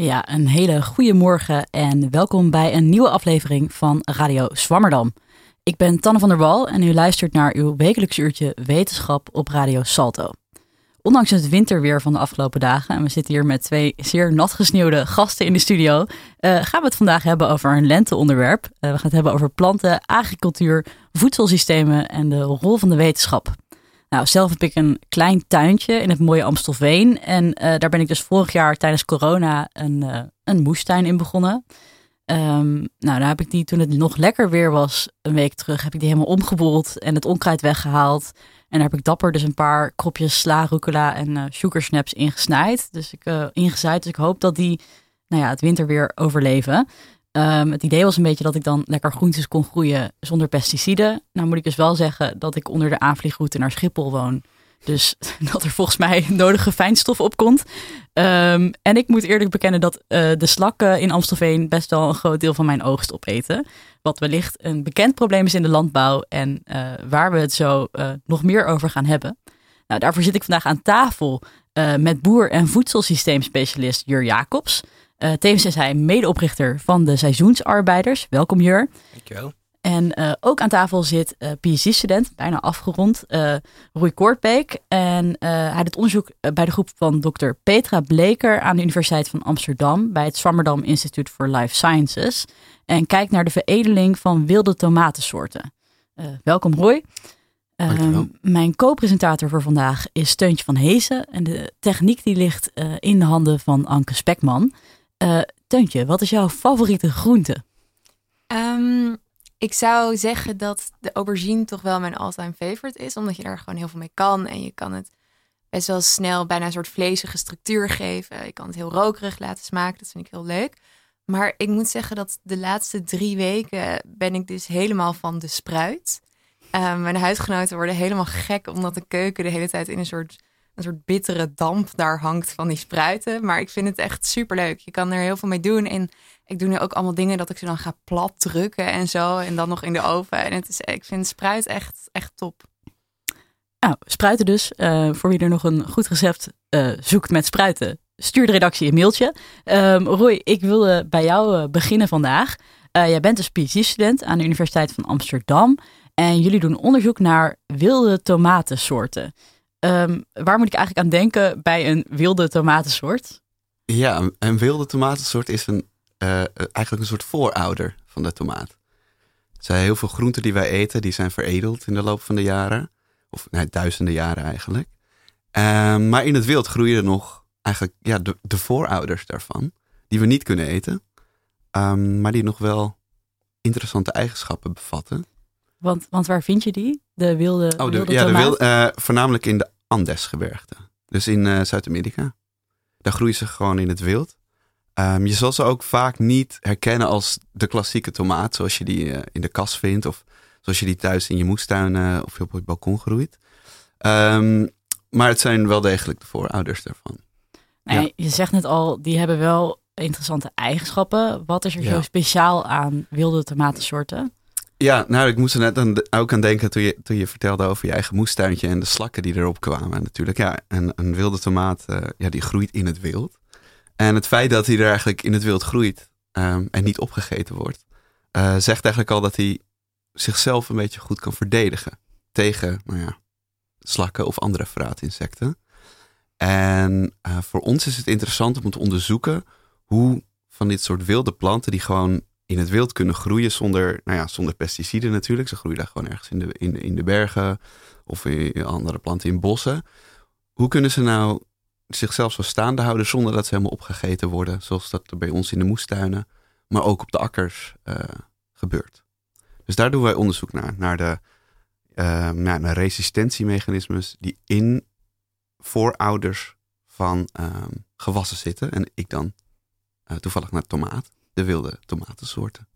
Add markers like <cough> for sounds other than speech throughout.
Ja, een hele goede morgen en welkom bij een nieuwe aflevering van Radio Swammerdam. Ik ben Tanne van der Wal en u luistert naar uw wekelijks uurtje wetenschap op Radio Salto. Ondanks het winterweer van de afgelopen dagen, en we zitten hier met twee zeer nat gesneeuwde gasten in de studio, eh, gaan we het vandaag hebben over een lenteonderwerp. Uh, we gaan het hebben over planten, agricultuur, voedselsystemen en de rol van de wetenschap. Nou, zelf heb ik een klein tuintje in het mooie Amstelveen. En eh, daar ben ik dus vorig jaar tijdens corona een, uh, een moestuin in begonnen. Um, nou, daar heb ik die toen het nog lekker weer was, een week terug, heb ik die helemaal omgeboeld en het onkruid weggehaald. En daar heb ik dapper dus een paar kropjes sla, rucola en uh, sugarsnaps ingesnaaid. Dus ik, ingezaaid. Dus ik hoop dat die nou ja, het winterweer overleven. Um, het idee was een beetje dat ik dan lekker groentes kon groeien zonder pesticiden. Nou moet ik dus wel zeggen dat ik onder de aanvliegroute naar Schiphol woon. Dus <laughs> dat er volgens mij nodige fijnstof op komt. Um, en ik moet eerlijk bekennen dat uh, de slakken in Amstelveen best wel een groot deel van mijn oogst opeten. Wat wellicht een bekend probleem is in de landbouw en uh, waar we het zo uh, nog meer over gaan hebben. Nou, daarvoor zit ik vandaag aan tafel met boer- en voedselsysteemspecialist Jur Jacobs. Uh, tevens is hij medeoprichter van de Seizoensarbeiders. Welkom Jur. Dankjewel. En uh, ook aan tafel zit uh, PhD-student, bijna afgerond, Roy Koortbeek. En hij doet onderzoek bij de groep van dokter Petra Bleker aan de Universiteit van Amsterdam bij het Swammerdam Institute for Life Sciences. En kijkt naar de veredeling van wilde tomatensoorten. welkom Roy. Mijn co-presentator voor vandaag is Steuntje van Hezen. En de techniek die ligt in de handen van Anke Spekman. Uh, wat is jouw favoriete groente? Um, ik zou zeggen dat de aubergine toch wel mijn all-time favorite is. Omdat je daar gewoon heel veel mee kan. En je kan het best wel snel bijna een soort vlezige structuur geven. Je kan het heel rokerig laten smaken. Dat vind ik heel leuk. Maar ik moet zeggen dat de laatste drie weken ben ik dus helemaal van de spruit. Um, mijn huisgenoten worden helemaal gek omdat de keuken de hele tijd in een soort een soort bittere damp daar hangt van die spruiten. Maar ik vind het echt super leuk. Je kan er heel veel mee doen. En ik doe nu ook allemaal dingen dat ik ze dan ga plat drukken en zo. En dan nog in de oven. En het is, ik vind spruit echt, echt top. Nou, spruiten dus. Uh, voor wie er nog een goed recept uh, zoekt met spruiten, stuur de redactie een mailtje. Um, Roy, ik wilde bij jou uh, beginnen vandaag. jij bent dus PhD-student aan de Universiteit van Amsterdam. En jullie doen onderzoek naar wilde tomatensoorten. Um, waar moet ik eigenlijk aan denken bij een wilde tomatensoort? Ja, een wilde tomatensoort is een, uh, eigenlijk een soort voorouder van de tomaat. Er zijn heel veel groenten die wij eten, die zijn veredeld in de loop van de jaren. Of duizenden jaren eigenlijk. Um, maar in het wild groeien er nog eigenlijk ja, de, de voorouders daarvan. Die we niet kunnen eten. Um, maar die nog wel interessante eigenschappen bevatten. Want, want waar vind je die? De wilde, oh, de, wilde ja, de wilde, uh, voornamelijk in de Andesgebergte. Dus in uh, Zuid-Amerika. Daar groeien ze gewoon in het wild. Um, je zal ze ook vaak niet herkennen als de klassieke tomaat, zoals je die uh, in de kas vindt, of zoals je die thuis in je moestuin of op het balkon groeit. Um, maar het zijn wel degelijk de voorouders daarvan. Nee, ja. Je zegt net al, die hebben wel interessante eigenschappen. Wat is er ja. zo speciaal aan wilde tomatensoorten? Ja, nou, ik moest er net aan, ook aan denken toen je, toen je vertelde over je eigen moestuintje en de slakken die erop kwamen. Natuurlijk, ja, een, een wilde tomaat, uh, ja, die groeit in het wild. En het feit dat hij er eigenlijk in het wild groeit um, en niet opgegeten wordt, uh, zegt eigenlijk al dat hij zichzelf een beetje goed kan verdedigen tegen, nou ja, slakken of andere vraatinsecten. En uh, voor ons is het interessant om te onderzoeken hoe van dit soort wilde planten die gewoon in het wild kunnen groeien zonder, nou ja, zonder pesticiden natuurlijk. Ze groeien daar gewoon ergens in de, in, in de bergen of in andere planten in bossen. Hoe kunnen ze nou zichzelf zo staande houden zonder dat ze helemaal opgegeten worden, zoals dat bij ons in de moestuinen, maar ook op de akkers uh, gebeurt. Dus daar doen wij onderzoek naar, naar de uh, naar, resistentiemechanismes die in voorouders van um, gewassen zitten. En ik dan uh, toevallig naar tomaat de wilde tomatensoorten.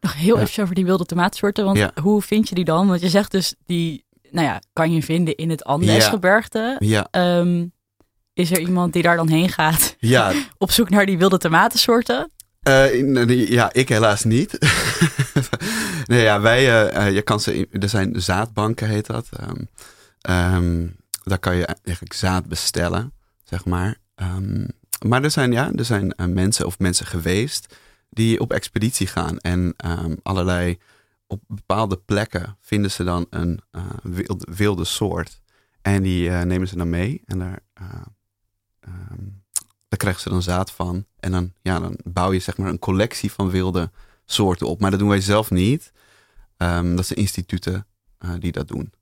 Nog heel ja. even over die wilde tomatensoorten, want ja. hoe vind je die dan? Want je zegt dus die, nou ja, kan je vinden in het Andesgebergte. Ja. Um, is er iemand die daar dan heen gaat ja. <laughs> op zoek naar die wilde tomatensoorten? Uh, ja, ik helaas niet. <laughs> nee, ja, wij, uh, je kan ze, er zijn zaadbanken heet dat. Um, um, daar kan je eigenlijk zaad bestellen, zeg maar. Maar er zijn, ja, er zijn eh, mensen of mensen geweest die op expeditie gaan en ehm, allerlei op bepaalde plekken vinden ze dan een uh, wilde, wilde, soort. En die uh, nemen ze dan mee en daar, um, daar krijgen ze dan zaad van. En dan, ja, dan bouw je zeg maar een collectie van wilde soorten op. Maar dat doen wij zelf niet. Um, dat zijn instituten die dat doen.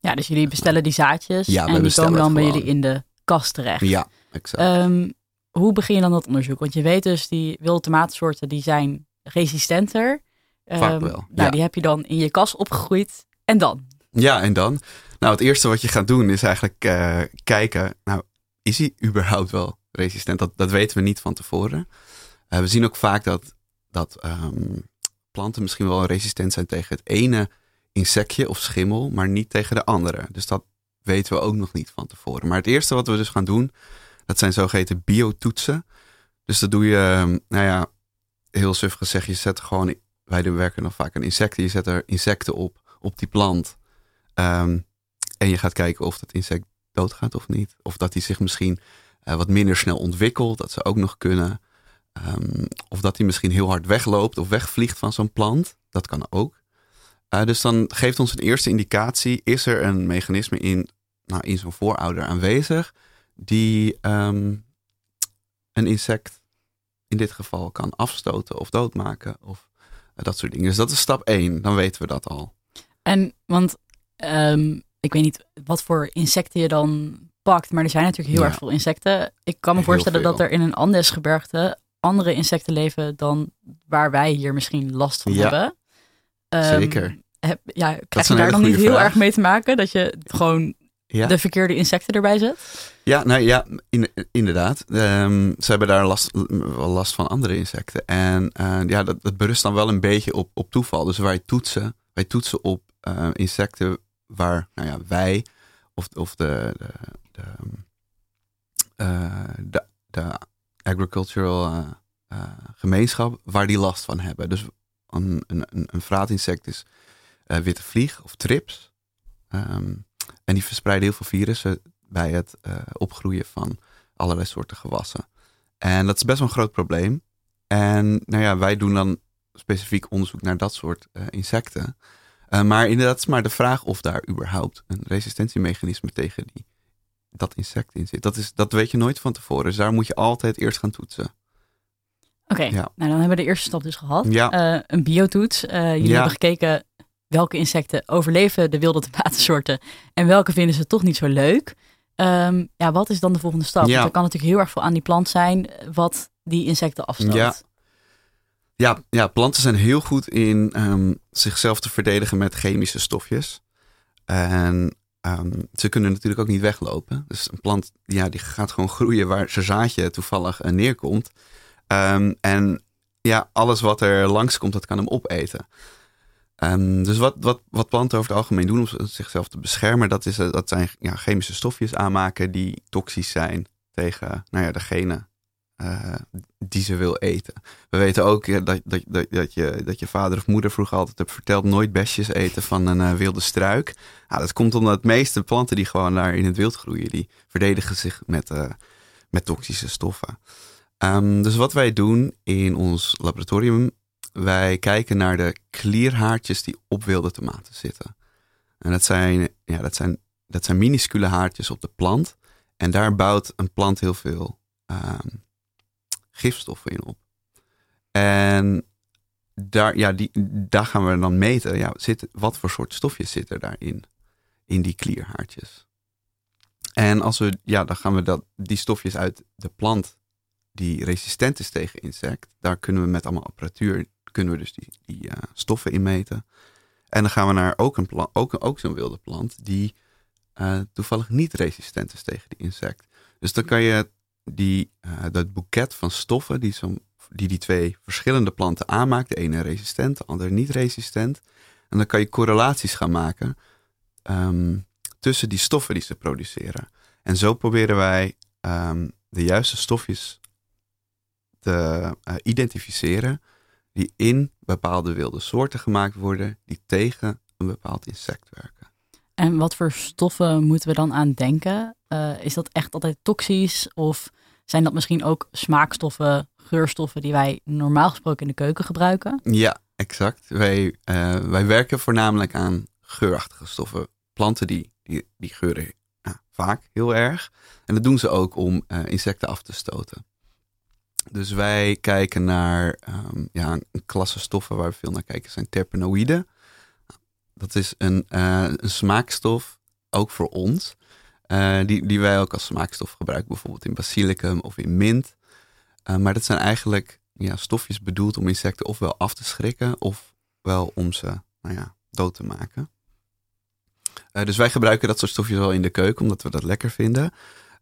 Ja, dus jullie bestellen die zaadjes ja, en die komen dan bij jullie in de kast terecht. Ja, exact. Um, hoe begin je dan dat onderzoek? Want je weet dus, die wilde tomatensoorten die zijn resistenter. Vaak um, wel. Nou, ja. die heb je dan in je kas opgegroeid. En dan? Ja, en dan? Nou, het eerste wat je gaat doen is eigenlijk uh, kijken, nou, is hij überhaupt wel resistent? Dat, dat weten we niet van tevoren. Uh, we zien ook vaak dat, dat um, planten misschien wel resistent zijn tegen het ene insectje of schimmel, maar niet tegen de andere. Dus dat weten we ook nog niet van tevoren. Maar het eerste wat we dus gaan doen, dat zijn zogeheten biotoetsen. Dus dat doe je, nou ja, heel suf gezegd, je zet gewoon, wij werken nog vaak aan insecten, je zet er insecten op, op die plant. Um, en je gaat kijken of dat insect doodgaat of niet. Of dat hij zich misschien uh, wat minder snel ontwikkelt, dat ze ook nog kunnen. Um, of dat hij misschien heel hard wegloopt of wegvliegt van zo'n plant. Dat kan ook. Uh, dus dan geeft ons een eerste indicatie, is er een mechanisme in, nou, in zo'n voorouder aanwezig die um, een insect in dit geval kan afstoten of doodmaken of uh, dat soort dingen. Dus dat is stap 1, dan weten we dat al. En want um, ik weet niet wat voor insecten je dan pakt, maar er zijn natuurlijk heel ja. erg veel insecten. Ik kan me heel voorstellen veel. dat er in een Andesgebergte andere insecten leven dan waar wij hier misschien last van ja. hebben. Um, Zeker. Heb, ja, krijg je daar dan niet heel vraag. erg mee te maken dat je gewoon ja. de verkeerde insecten erbij zet? Ja, nou ja, in, inderdaad. Um, ze hebben daar last, wel last van andere insecten. En uh, ja, dat, dat, berust dan wel een beetje op, op toeval. Dus wij toetsen, wij toetsen op uh, insecten waar nou ja, wij of, of de, de, de, uh, de, de agricultural gemeenschap, waar die last van hebben. Dus een, een, een vraatinsect is witte vlieg of trips. Um, en die verspreiden heel veel virussen bij het uh, opgroeien van allerlei soorten gewassen. En dat is best wel een groot probleem. En nou ja, wij doen dan specifiek onderzoek naar dat soort uh, insecten. Uh, maar inderdaad is maar de vraag of daar überhaupt een resistentiemechanisme tegen die, dat insect in zit. Dat, is, dat weet je nooit van tevoren. Dus daar moet je altijd eerst gaan toetsen. Oké, okay, ja. nou dan hebben we de eerste stap dus gehad. Ja. Uh, een biotoets. jullie ja. hebben gekeken welke insecten overleven de wilde tomatensoorten en welke vinden ze toch niet zo leuk. Um, ja, wat is dan de volgende stap? Ja. Want er kan natuurlijk heel erg veel aan die plant zijn wat die insecten afstoot. Ja. Ja, ja, planten zijn heel goed in um, zichzelf te verdedigen met chemische stofjes. En um, ze kunnen natuurlijk ook niet weglopen. Dus een plant ja, die gaat gewoon groeien waar zijn zaadje toevallig uh, neerkomt. En ja, alles wat er langskomt, dat kan hem opeten. Um, dus wat, wat, wat planten over het algemeen doen om zichzelf te beschermen, dat, is, dat zijn ja, chemische stofjes aanmaken die toxisch zijn tegen nou ja, degene uh, die ze wil eten. We weten ook dat, dat, dat, dat, je, dat je vader of moeder vroeger altijd hebt verteld nooit besjes eten van een uh, wilde struik. Nou, dat komt omdat de meeste planten die gewoon daar in het wild groeien, die verdedigen zich met, met toxische stoffen. Um, dus wat wij doen in ons laboratorium wij kijken naar de klierhaartjes die op wilde tomaten zitten. En dat zijn, ja, dat zijn, dat zijn minuscule haartjes op de plant. En daar bouwt een plant heel veel um, gifstoffen in op. En daar, ja, die, daar gaan we dan meten. Ja, zit, wat voor soort stofjes zitten daarin? In die klierhaartjes. En als we, ja, dan gaan we dat, die stofjes uit de plant die resistent is tegen insect. Daar kunnen we met allemaal apparatuur kunnen we dus die, die uh, stoffen inmeten. En dan gaan we naar ook, een ook, ook zo'n wilde plant die uh, toevallig niet resistent is tegen die insect. Dus dan kan je die, uh, dat boeket van stoffen die, zo, die die twee verschillende planten aanmaakt, de ene resistent, de andere niet resistent. En dan kan je correlaties gaan maken um, tussen die stoffen die ze produceren. En zo proberen wij um, de juiste stofjes te identificeren die in bepaalde wilde soorten gemaakt worden die tegen een bepaald insect werken. En wat voor stoffen moeten we dan aan denken? Uh, is dat echt altijd toxisch of zijn dat misschien ook smaakstoffen, geurstoffen die wij normaal gesproken in de keuken gebruiken? Ja, exact. Wij, uh, wij werken voornamelijk aan geurachtige stoffen. Planten die, die, die geuren ja, vaak heel erg. En dat doen ze ook om uh, insecten af te stoten. Dus wij kijken naar um, ja, een klasse stoffen waar we veel naar kijken, zijn terpenoïden. Dat is een, uh, een smaakstof, ook voor ons, uh, die, die wij ook als smaakstof gebruiken, bijvoorbeeld in basilicum of in mint. Uh, maar dat zijn eigenlijk ja, stofjes bedoeld om insecten ofwel af te schrikken, ofwel om ze nou ja, dood te maken. dus wij gebruiken dat soort stofjes wel in de keuken, omdat we dat lekker vinden.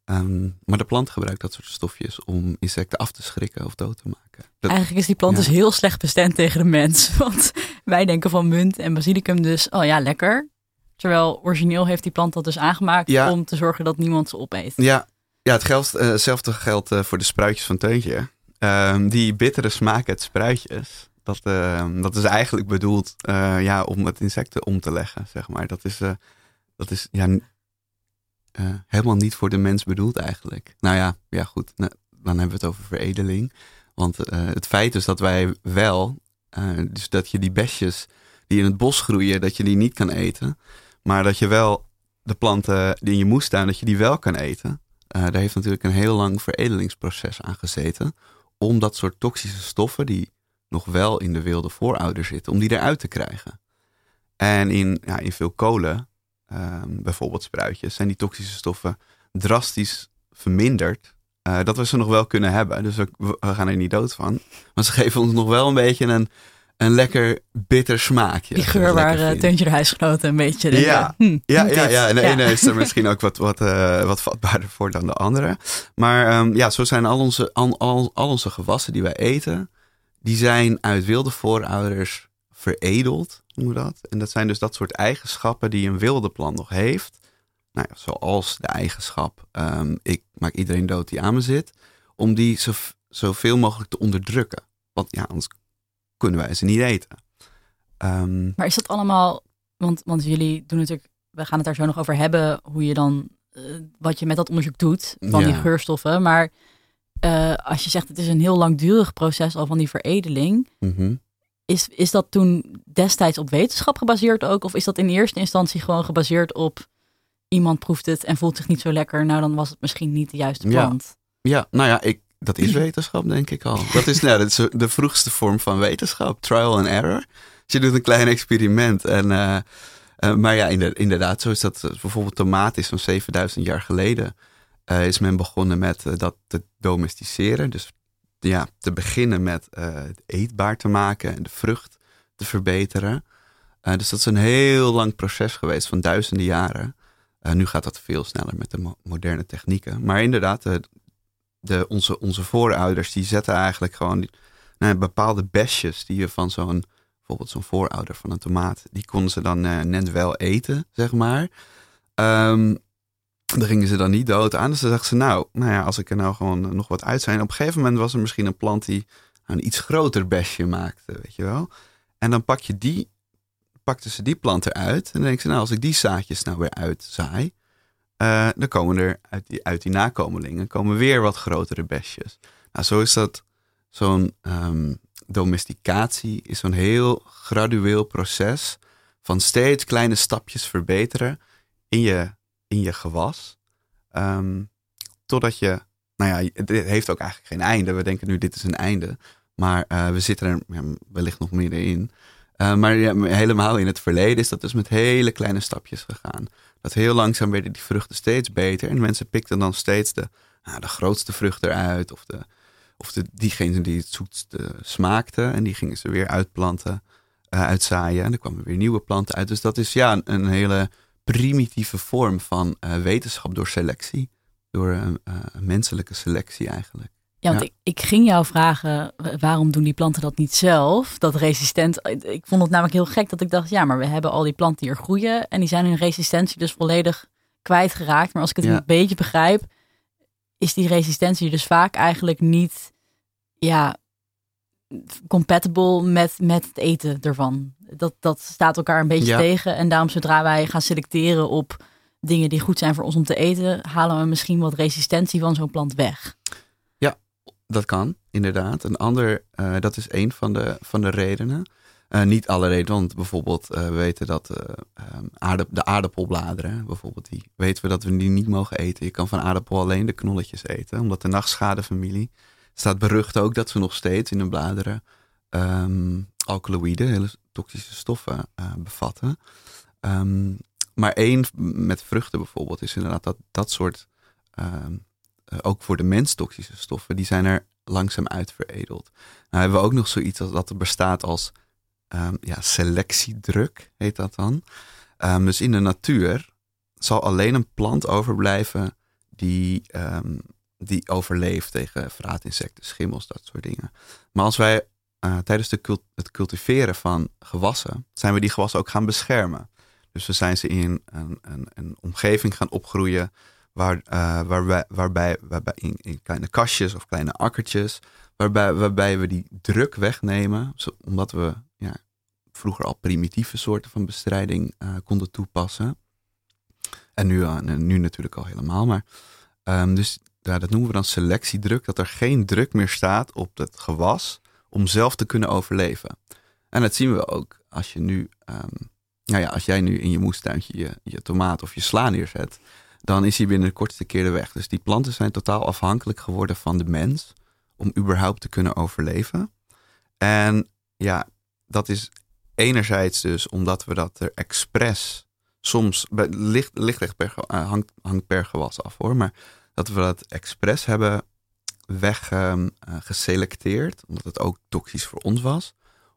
Um, maar de plant gebruikt dat soort stofjes om insecten af te schrikken of dood te maken. Dat, Eigenlijk is die plant ja. dus heel slecht bestemd tegen de mens. <laughs> Want wij denken van munt en basilicum dus, oh ja, lekker. Terwijl origineel heeft die plant dat dus aangemaakt ja. om te zorgen dat niemand ze opeet. Ja, ja het geldt, uh, hetzelfde geldt uh, voor de spruitjes van Teuntje. Um, die bittere smaak uit spruitjes, dat, uh, dat is eigenlijk bedoeld ja, om het insecten om te leggen, zeg maar. Dat is, dat is ja, uh, helemaal niet voor de mens bedoeld eigenlijk. Nou ja, ja goed, nou, dan hebben we het over veredeling. Want uh, het feit is dat wij wel, uh, dus dat je die besjes die in het bos groeien, dat je die niet kan eten. Maar dat je wel de planten die in je moestuin, dat je die wel kan eten. daar heeft natuurlijk een heel lang veredelingsproces aan gezeten. Om dat soort toxische stoffen, die nog wel in de wilde voorouder zitten, om die eruit te krijgen. En in, ja, in veel kolen um, bijvoorbeeld spruitjes, zijn die toxische stoffen drastisch verminderd. Uh, dat we ze nog wel kunnen hebben. Dus we, we, gaan er niet dood van. Maar ze geven ons nog wel een beetje een, een lekker bitter smaakje. Die geur waar uh, Teuntje de huisgenoten een beetje denken, ja. Hm, ja, ja, ja, en de ja. ene is er <laughs> misschien ook wat, wat, uh, wat vatbaarder voor dan de andere. Maar um, ja, zo zijn al onze, al, al, al onze gewassen die wij eten, die zijn uit wilde voorouders veredeld, noemen we dat. En dat zijn dus dat soort eigenschappen die een wilde plant nog heeft. Nou ja, zoals de eigenschap, um, ik maak iedereen dood die aan me zit, om die zo, zoveel mogelijk te onderdrukken. Want ja, anders kunnen wij ze niet eten. Um, maar is dat allemaal, want, want jullie doen natuurlijk, we gaan het daar zo nog over hebben, hoe je dan, uh, wat je met dat onderzoek doet van ja. die geurstoffen. Maar uh, als je zegt het is een heel langdurig proces al van die veredeling, mm -hmm. Is, is dat toen destijds op wetenschap gebaseerd ook? Of is dat in eerste instantie gewoon gebaseerd op iemand proeft het en voelt zich niet zo lekker? Nou, dan was het misschien niet de juiste plant. Ja, ja nou ja, ik, dat is wetenschap denk ik al. Dat is, nou, dat is de vroegste vorm van wetenschap. Trial and error. Dus je doet een klein experiment. En, uh, uh, maar ja, inderdaad, zo is dat. Bijvoorbeeld tomaat is zo'n 7000 jaar geleden. Uh, is men begonnen met dat te domesticeren. Dus ja, te beginnen met uh, het eetbaar te maken en de vrucht te verbeteren. Uh, dus dat is een heel lang proces geweest van duizenden jaren. Uh, nu gaat dat veel sneller met de mo moderne technieken. Maar inderdaad, de, de, onze, onze voorouders die zetten eigenlijk gewoon nou, bepaalde besjes die je van zo'n, bijvoorbeeld zo'n voorouder van een tomaat, die konden ze dan net wel eten, zeg maar. Um, daar gingen ze dan niet dood aan. Dus dan dachten ze, nou, nou ja, als ik er nou gewoon nog wat uit zijn. Op een gegeven moment was er misschien een plant die een iets groter besje maakte, weet je wel. En dan pak je die, pakten ze die plant eruit. En dan denken ze, nou, als ik die zaadjes nou weer uitzaai, uh, dan komen er uit die, uit die nakomelingen komen weer wat grotere besjes. Nou, zo is dat, zo'n um, domesticatie is zo'n heel gradueel proces van steeds kleine stapjes verbeteren in je in je gewas. Um, totdat je, nou ja, het heeft ook eigenlijk geen einde. We denken nu, dit is een einde. Maar uh, we zitten er wellicht nog middenin. Uh, maar helemaal in het verleden is dat dus met hele kleine stapjes gegaan. Dat heel langzaam werden die vruchten steeds beter. En mensen pikten dan steeds de, nou, de grootste vrucht eruit. Of, de, of de, diegene die het zoetste smaakte. En die gingen ze weer uitplanten, uh, uitzaaien. En er kwamen weer nieuwe planten uit. Dus dat is ja, een hele primitieve vorm van uh, wetenschap door selectie. Door uh, menselijke selectie eigenlijk. Ja, want ja. Ik, ik, ging jou vragen, waarom doen die planten dat niet zelf? Dat resistent. Ik vond het namelijk heel gek dat ik dacht, ja, maar we hebben al die planten hier groeien. En die zijn hun resistentie dus volledig kwijtgeraakt. Maar als ik het ja. een beetje begrijp, is die resistentie dus vaak eigenlijk niet, ja, compatible met, met het eten ervan. Dat, dat staat elkaar een beetje ja. tegen. En daarom zodra wij gaan selecteren op dingen die goed zijn voor ons om te eten, halen we misschien wat resistentie van zo'n plant weg. dat kan, inderdaad. Een ander, uh, dat is een van de, van de redenen. Uh, niet alle redenen, want bijvoorbeeld uh, we weten dat aarde, de aardappelbladeren, bijvoorbeeld, die weten we dat we die niet mogen eten. Je kan van aardappel alleen de knolletjes eten, omdat de nachtschadefamilie staat berucht ook dat ze nog steeds in hun bladeren um, alkaloïden, hele toxische stoffen bevatten. Um, maar één met vruchten bijvoorbeeld is inderdaad dat dat soort, ook voor de mens toxische stoffen, die zijn er langzaam uit veredeld. Nou hebben we ook nog zoiets dat er bestaat als ja, selectiedruk, heet dat dan. Dus in de natuur zal alleen een plant overblijven die, die overleeft tegen vraatinsecten, schimmels, dat soort dingen. Maar als wij uh, tijdens de cult het cultiveren van gewassen, zijn we die gewassen ook gaan beschermen. Dus we zijn ze in een, een, een omgeving gaan opgroeien waar, uh, waarbij, waarbij, waarbij in, in, kleine kastjes of kleine akkertjes, waarbij, waarbij we die druk wegnemen, omdat we ja, vroeger al primitieve soorten van bestrijding uh, konden toepassen. En nu, nu natuurlijk al helemaal. Maar, um, dus ja, dat noemen we dan selectiedruk, dat er geen druk meer staat op het gewas om zelf te kunnen overleven. En dat zien we ook als je nu, um, nou ja, als jij nu in je moestuintje je, je tomaat of je sla neerzet, dan is hij binnen de kortste keer de weg. Dus die planten zijn totaal afhankelijk geworden van de mens om überhaupt te kunnen overleven. En ja, dat is enerzijds dus omdat we dat er expres soms ligt, ligt echt uh, hangt, hangt per gewas af hoor, maar dat we dat expres hebben weggeselecteerd, um, uh, omdat het ook toxisch voor ons was.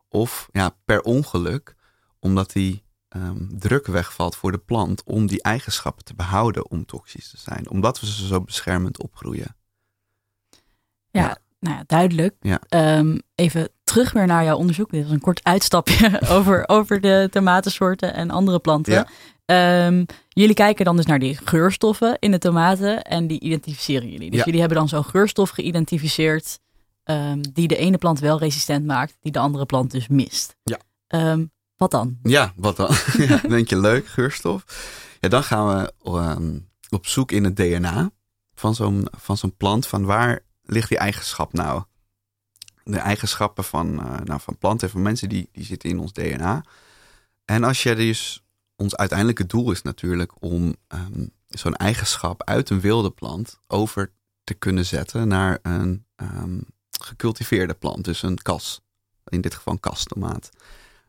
Of ja, per ongeluk, omdat die um, druk wegvalt voor de plant om die eigenschappen te behouden om toxisch te zijn. Omdat we ze zo beschermend opgroeien. Ja, ja. nou ja, duidelijk. Ja. Um, even terug weer naar jouw onderzoek. Dit is een kort uitstapje <laughs> over, over de tomatensoorten en andere planten. Um, jullie kijken dan dus naar die geurstoffen in de tomaten en die identificeren jullie. Dus Ja. jullie hebben dan zo'n geurstof geïdentificeerd um, die de ene plant wel resistent maakt, die de andere plant dus mist. Ja. Um, wat dan? Ja, wat dan? <laughs> ja, denk je leuk, geurstof? Ja, dan gaan we op zoek in het DNA van zo'n, van zo'n plant. Van waar ligt die eigenschap nou? De eigenschappen van, uh, nou, van planten en van mensen, die, die zitten in ons DNA. En als je dus, ons uiteindelijke doel is natuurlijk om um, zo'n eigenschap uit een wilde plant over te kunnen zetten naar een um, gecultiveerde plant. Dus een kas, in dit geval een kastomaat.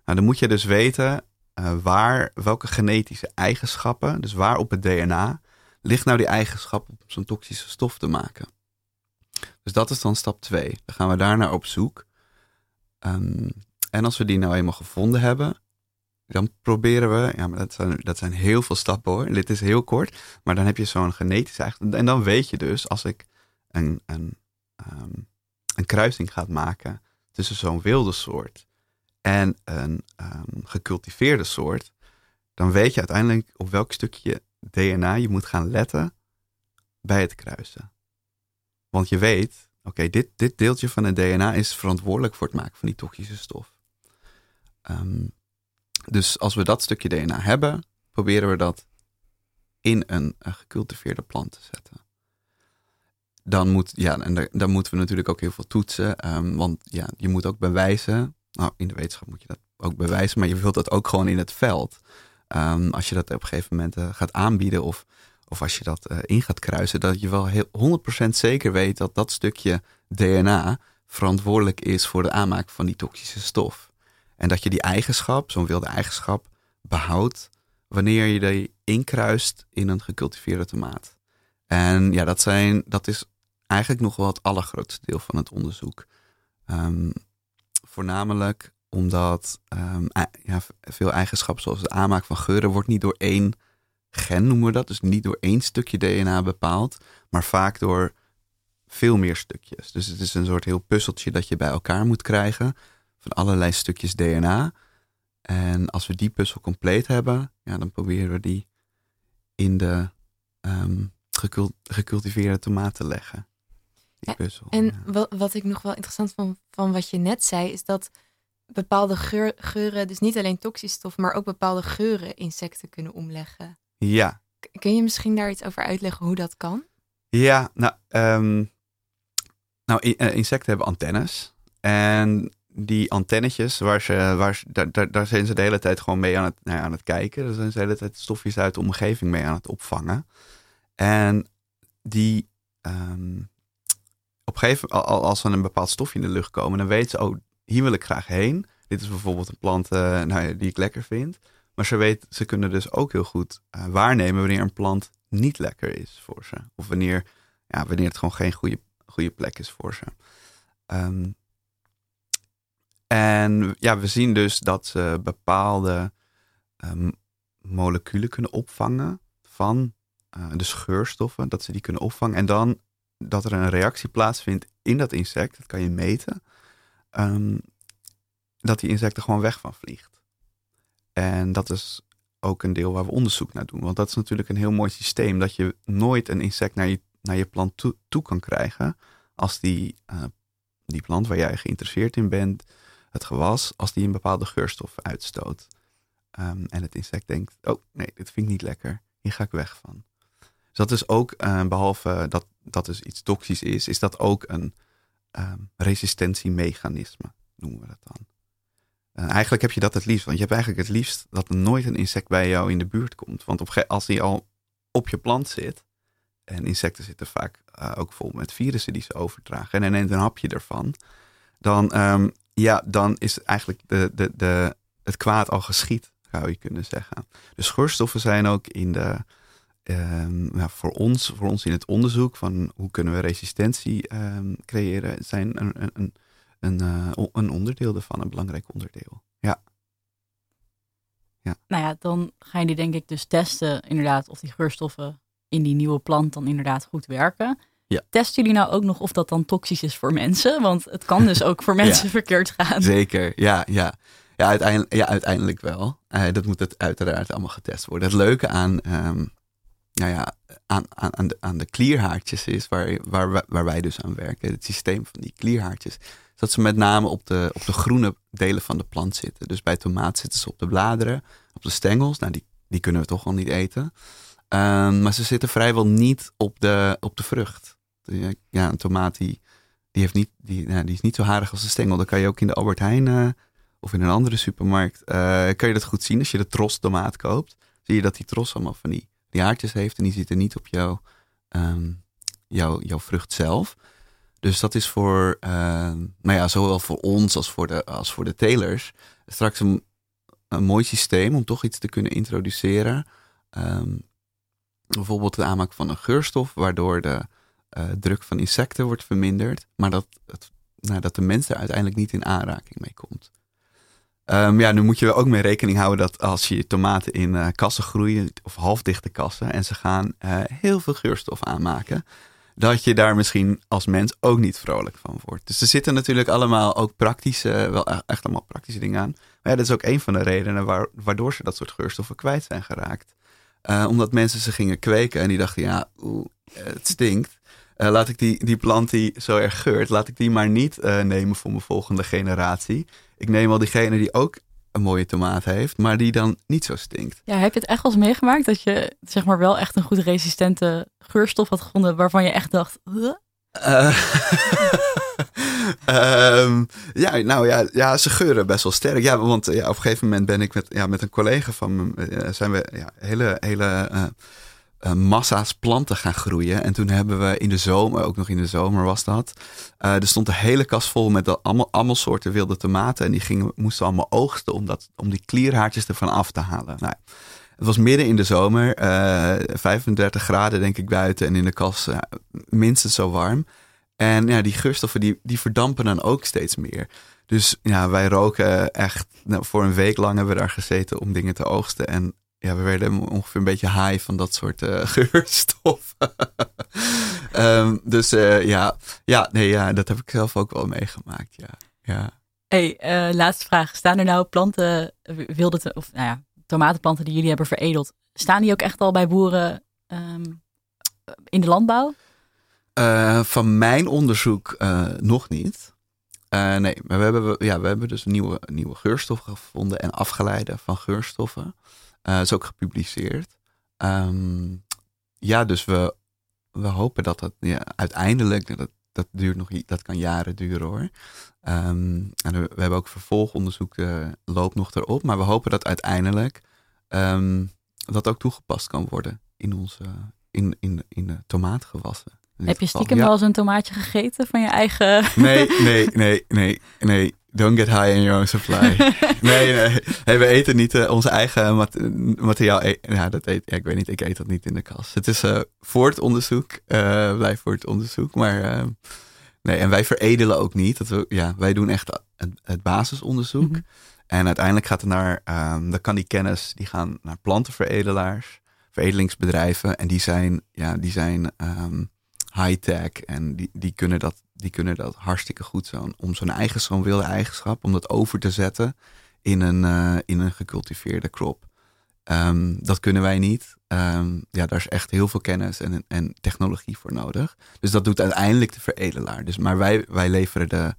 Nou, dan moet je dus weten uh, waar, welke genetische eigenschappen, dus waar op het DNA, ligt nou die eigenschap om zo'n toxische stof te maken. Dus dat is dan stap 2. Dan gaan we daarnaar op zoek. Um, en als we die nou eenmaal gevonden hebben, dan proberen we, ja, maar dat zijn, dat zijn heel veel stappen hoor. Dit is heel kort, maar dan heb je zo'n genetische eigenschap. En dan weet je dus, als ik een, een, um, een kruising ga maken tussen zo'n wilde soort en een um, gecultiveerde soort, dan weet je uiteindelijk op welk stukje DNA je moet gaan letten bij het kruisen. Want je weet, oké, dit, dit deeltje van het DNA is verantwoordelijk voor het maken van die toxische stof. Um, dus als we dat stukje DNA hebben, proberen we dat in een, gecultiveerde plant te zetten. Dan, moet, ja, en dan moeten we natuurlijk ook heel veel toetsen. Um, want ja, je moet ook bewijzen nou, in de wetenschap moet je dat ook bewijzen, maar je wilt dat ook gewoon in het veld. Um, als je dat op een gegeven moment uh, gaat aanbieden of, of als je dat uh, in gaat kruisen, dat je wel heel 100% zeker weet dat dat stukje DNA verantwoordelijk is voor de aanmaak van die toxische stof. En dat je die eigenschap, zo'n wilde eigenschap, behoudt wanneer je die inkruist in een gecultiveerde tomaat. En ja, dat, zijn, dat is eigenlijk nog wel het allergrootste deel van het onderzoek. Um, voornamelijk omdat um, ja, veel eigenschappen zoals de aanmaak van geuren wordt niet door één gen, noemen we dat. Dus niet door één stukje DNA bepaald, maar vaak door veel meer stukjes. Dus het is een soort heel puzzeltje dat je bij elkaar moet krijgen van allerlei stukjes DNA. En als we die puzzel compleet hebben, ja, dan proberen we die in de um, gecult gecultiveerde tomaat te leggen. Die puzzel. En ja. wat, wat ik nog wel interessant vond van wat je net zei, is dat bepaalde geur, geuren, dus niet alleen toxische stoffen, maar ook bepaalde geuren insecten kunnen omleggen. Ja. Kun je misschien daar iets over uitleggen hoe dat kan? Ja, nou, um, Nou, insecten hebben antennes. En die antennetjes, waar ze, waar ze, daar, daar, zijn ze de hele tijd gewoon mee aan het, nou ja, aan het kijken. Daar zijn ze de hele tijd stofjes uit de omgeving mee aan het opvangen. En die um, op een gegeven moment, als er een bepaald stofje in de lucht komen, dan weten ze, oh, hier wil ik graag heen. Dit is bijvoorbeeld een plant uh, nou, die ik lekker vind. Maar ze, weet, ze kunnen dus ook heel goed uh, waarnemen wanneer een plant niet lekker is voor ze. Of wanneer, ja, wanneer het gewoon geen goede, goede plek is voor ze. Um, en ja, we zien dus dat ze bepaalde um, moleculen kunnen opvangen van uh, de geurstoffen, dat ze die kunnen opvangen. En dan dat er een reactie plaatsvindt in dat insect, dat kan je meten, um, dat die insect er gewoon weg van vliegt. En dat is ook een deel waar we onderzoek naar doen. Want dat is natuurlijk een heel mooi systeem, dat je nooit een insect naar je, naar je plant toe, toe kan krijgen als die, uh, die plant waar jij geïnteresseerd in bent, het gewas, als die een bepaalde geurstof uitstoot. Um, en het insect denkt, oh nee, dit vind ik niet lekker, hier ga ik weg van. Dus dat is ook, uh, behalve dat dat dus iets toxisch is, is dat ook een um, resistentiemechanisme, noemen we dat dan. Uh, eigenlijk heb je dat het liefst, want je hebt eigenlijk het liefst dat er nooit een insect bij jou in de buurt komt. Want als die al op je plant zit, en insecten zitten vaak uh, ook vol met virussen die ze overdragen, en hij neemt een hapje ervan, dan, ja, dan is eigenlijk de, de, de, het kwaad al geschied, zou je kunnen zeggen. De geurstoffen zijn ook in de, ja, voor, ons, voor ons in het onderzoek van hoe kunnen we resistentie um, creëren, zijn een, een, een, een onderdeel ervan, een belangrijk onderdeel. Ja. ja. Nou ja, dan ga je die denk ik dus testen, inderdaad, of die geurstoffen in die nieuwe plant dan inderdaad goed werken. Ja. Testen jullie nou ook nog of dat dan toxisch is voor mensen? Want het kan dus ook voor <laughs> mensen ja. verkeerd gaan. Zeker, ja, ja. Ja, uiteindelijk, ja, uiteindelijk wel. Uh, dat moet het uiteraard allemaal getest worden. Het leuke aan, um, nou ja, aan, aan, aan, de, aan de klierhaartjes is, waar, waar, waar wij dus aan werken, het systeem van die klierhaartjes, is dat ze met name op de, op de groene delen van de plant zitten. Dus bij tomaat zitten ze op de bladeren, op de stengels. Nou, die, die kunnen we toch wel niet eten. Um, maar ze zitten vrijwel niet op de, op de vrucht ja, een tomaat die, die, heeft niet, die, nou, die is niet zo harig als de stengel. Dan kan je ook in de Albert Heijn uh, of in een andere supermarkt, uh, kan je dat goed zien. Als je de tros tomaat koopt, zie je dat die tros allemaal van die, die haartjes heeft en die zitten niet op jouw, um, jouw, jouw vrucht zelf. Dus dat is voor, uh, nou ja, zowel voor ons als voor de, als voor de telers straks een, een mooi systeem om toch iets te kunnen introduceren. Um, bijvoorbeeld de aanmaak van een geurstof, waardoor de, druk van insecten wordt verminderd, maar dat, nou, dat de mens er uiteindelijk niet in aanraking mee komt. Um, ja, nu moet je er ook mee rekening houden dat als je tomaten in uh, kassen groeien, of halfdichte kassen, en ze gaan uh, heel veel geurstof aanmaken, dat je daar misschien als mens ook niet vrolijk van wordt. Dus er zitten natuurlijk allemaal ook praktische, wel e-, echt allemaal praktische dingen aan. Maar ja, dat is ook een van de redenen waar, waardoor ze dat soort geurstoffen kwijt zijn geraakt. Omdat mensen ze gingen kweken en die dachten, ja, het stinkt. Uh, laat ik die, die plant die zo erg geurt, laat ik die maar niet uh, nemen voor mijn volgende generatie. Ik neem al diegene die ook een mooie tomaat heeft, maar die dan niet zo stinkt. Ja, heb je het echt wel eens meegemaakt dat je zeg maar wel echt een goed resistente geurstof had gevonden waarvan je echt dacht. Huh? Uh, um, <laughs> ja, nou ja, ja, ze geuren best wel sterk. Ja, want ja, op een gegeven moment ben ik met, ja, met een collega van me, zijn we ja, hele, hele uh, massa's planten gaan groeien. En toen hebben we in de zomer, ook nog in de zomer was dat. Uh, er stond een hele kast vol met allemaal, soorten wilde tomaten. En die gingen, moesten allemaal oogsten om, dat, om die klierhaartjes ervan af te halen. Nou, het was midden in de zomer, uh, eh, 35 graden denk ik buiten. En in de kast minstens zo warm. En ja, die geurstoffen die, die verdampen dan ook steeds meer. Dus ja, wij roken echt, nou, voor een week lang hebben we daar gezeten om dingen te oogsten. En ja, we werden ongeveer een beetje high van dat soort uh, <laughs> geurstoffen. um, <laughs> dus uh, ja, ja, nee, ja, dat heb ik zelf ook wel meegemaakt. Ja, ja. Hey, uh, laatste vraag. Staan er nou planten, wilde of nou ja, tomatenplanten die jullie hebben veredeld, staan die ook echt al bij boeren um, in de landbouw? van mijn onderzoek nog niet. nee, maar we hebben, ja, we hebben dus nieuwe, nieuwe geurstoffen gevonden en afgeleiden van geurstoffen. Uh, is ook gepubliceerd. Um, ja, dus we, we hopen dat dat ja, uiteindelijk, dat, dat duurt nog, dat kan jaren duren hoor. Ehm, en we, we, hebben ook vervolgonderzoek uh, loopt nog erop, maar we hopen dat uiteindelijk um, dat ook toegepast kan worden in onze in, in, in de tomaatgewassen. Heb je stiekem wel eens een tomaatje gegeten van je eigen? Nee, nee, nee, nee, nee. Don't get high in your own supply. <laughs> nee, nee, nee. we eten niet uh, onze eigen mat materiaal. E ja, dat eet, ja, ik weet niet, ik eet dat niet in de kas. Het is uh, voor het onderzoek, uh, blijft voor het onderzoek. Maar nee, en wij veredelen ook niet. Dat we, ja, wij doen echt het, het basisonderzoek. Mm -hmm. En uiteindelijk gaat het naar, um, dan kan die kennis, die gaan naar plantenveredelaars, veredelingsbedrijven. En die zijn, ja, die zijn um, high-tech en die, die, kunnen dat, die kunnen dat hartstikke goed zo. Om zo'n eigen, zo'n wilde eigenschap, om dat over te zetten in een, uh, in een gecultiveerde crop. Um, dat kunnen wij niet. Um, ja, daar is echt heel veel kennis en, en technologie voor nodig. Dus dat doet uiteindelijk de veredelaar. Dus, maar wij, wij leveren de,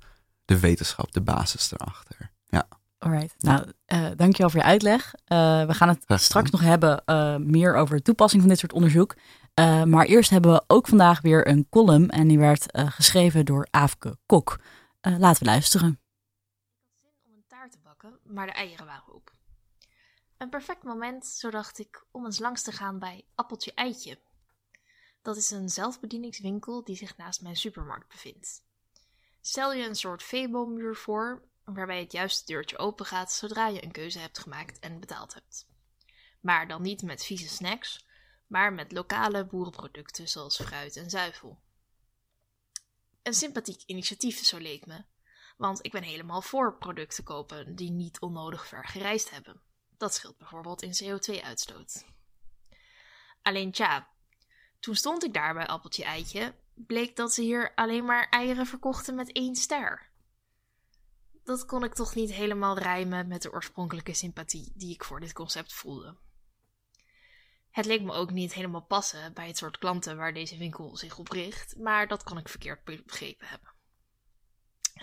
de wetenschap, de basis erachter. Ja. Alright. Nou, uh, dankjewel voor je uitleg. Uh, we gaan het straks nog hebben uh, meer over de toepassing van dit soort onderzoek. Uh, maar eerst hebben we ook vandaag weer een column en die werd uh, geschreven door Aafke Kok. Uh, laten we luisteren. Ik had zin om een taart te bakken, maar de eieren waren op. Een perfect moment, zo dacht ik, om eens langs te gaan bij Appeltje Eitje. Dat is een zelfbedieningswinkel die zich naast mijn supermarkt bevindt. Stel je een soort Febo-muur voor, waarbij het juiste deurtje open gaat zodra je een keuze hebt gemaakt en betaald hebt. Maar dan niet met vieze snacks, maar met lokale boerenproducten zoals fruit en zuivel. Een sympathiek initiatief, zo leek me, want ik ben helemaal voor producten kopen die niet onnodig ver gereisd hebben. Dat scheelt bijvoorbeeld in CO2-uitstoot. Alleen tja, toen stond ik daar bij Appeltje Eitje, bleek dat ze hier alleen maar eieren verkochten met één ster. Dat kon ik toch niet helemaal rijmen met de oorspronkelijke sympathie die ik voor dit concept voelde. Het leek me ook niet helemaal passen bij het soort klanten waar deze winkel zich op richt, maar dat kan ik verkeerd begrepen hebben.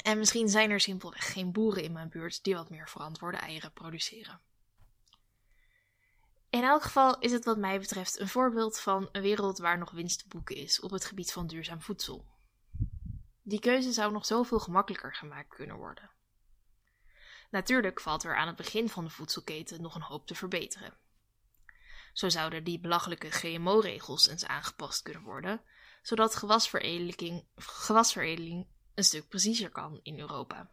En misschien zijn er simpelweg geen boeren in mijn buurt die wat meer verantwoorde eieren produceren. In elk geval is het wat mij betreft een voorbeeld van een wereld waar nog winst te boeken is op het gebied van duurzaam voedsel. Die keuze zou nog zoveel gemakkelijker gemaakt kunnen worden. Natuurlijk valt er aan het begin van de voedselketen nog een hoop te verbeteren. Zo zouden die belachelijke GMO-regels eens aangepast kunnen worden, zodat gewasveredeling, gewasveredeling een stuk preciezer kan in Europa.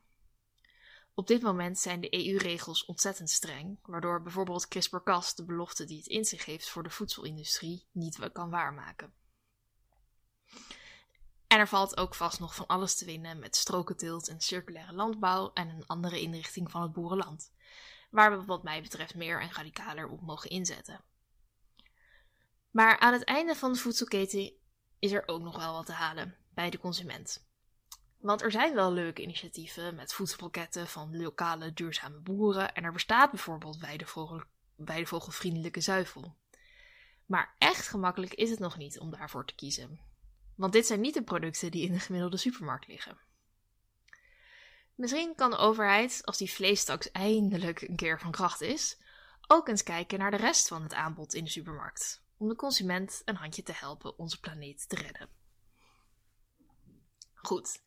Op dit moment zijn de EU-regels ontzettend streng, waardoor bijvoorbeeld CRISPR-Cas de belofte die het in zich heeft voor de voedselindustrie niet kan waarmaken. En er valt ook vast nog van alles te winnen met strokenteelt en circulaire landbouw en een andere inrichting van het boerenland, waar we wat mij betreft meer en radicaler op mogen inzetten. Maar aan het einde van de voedselketen is er ook nog wel wat te halen bij de consument. Want er zijn wel leuke initiatieven met voedselpakketten van lokale duurzame boeren en er bestaat bijvoorbeeld weidevogel, weidevogelvriendelijke zuivel. Maar echt gemakkelijk is het nog niet om daarvoor te kiezen. Want dit zijn niet de producten die in de gemiddelde supermarkt liggen. Misschien kan de overheid, als die vleestaks eindelijk een keer van kracht is, ook eens kijken naar de rest van het aanbod in de supermarkt om de consument een handje te helpen onze planeet te redden. Goed,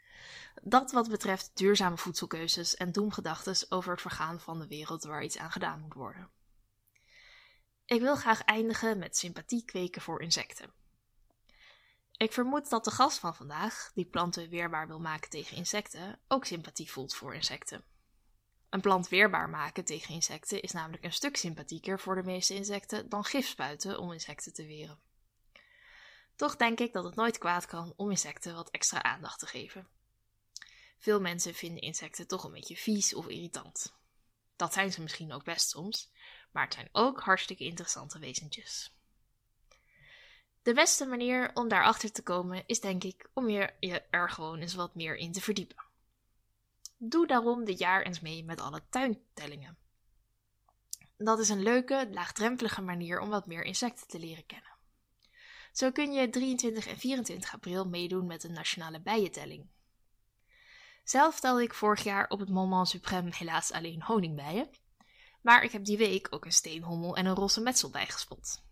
dat wat betreft duurzame voedselkeuzes en doemgedachtes over het vergaan van de wereld waar iets aan gedaan moet worden. Ik wil graag eindigen met sympathie kweken voor insecten. Ik vermoed dat de gast van vandaag, die planten weerbaar wil maken tegen insecten, ook sympathie voelt voor insecten. Een plant weerbaar maken tegen insecten is namelijk een stuk sympathieker voor de meeste insecten dan gif spuiten om insecten te weren. Toch denk ik dat het nooit kwaad kan om insecten wat extra aandacht te geven. Veel mensen vinden insecten toch een beetje vies of irritant. Dat zijn ze misschien ook best soms, maar het zijn ook hartstikke interessante wezentjes. De beste manier om daarachter te komen is denk ik om je er gewoon eens wat meer in te verdiepen. Doe daarom dit jaar eens mee met alle tuintellingen. Dat is een leuke, laagdrempelige manier om wat meer insecten te leren kennen. Zo kun je 23 en 24 april meedoen met de nationale bijentelling. Zelf telde ik vorig jaar op het Moment Suprême helaas alleen honingbijen, maar ik heb die week ook een steenhommel en een rosse metsel bijgespot.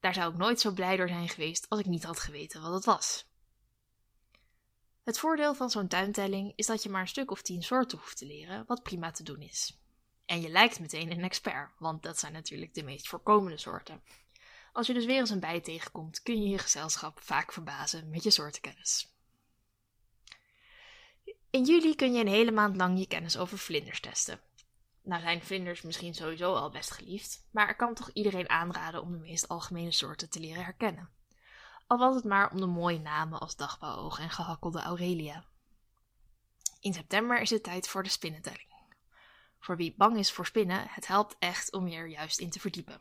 Daar zou ik nooit zo blij door zijn geweest als ik niet had geweten wat het was. Het voordeel van zo'n tuintelling is dat je maar een stuk of tien soorten hoeft te leren, wat prima te doen is. En je lijkt meteen een expert, want dat zijn natuurlijk de meest voorkomende soorten. Als je dus weer eens een bij tegenkomt, kun je je gezelschap vaak verbazen met je soortenkennis. In juli kun je een hele maand lang je kennis over vlinders testen. Nou zijn vlinders misschien sowieso al best geliefd, maar ik kan toch iedereen aanraden om de meest algemene soorten te leren herkennen. Al was het maar om de mooie namen als dagbouwoog en gehakkelde aurelia. In september is het tijd voor de spinnentelling. Voor wie bang is voor spinnen, het helpt echt om je er juist in te verdiepen.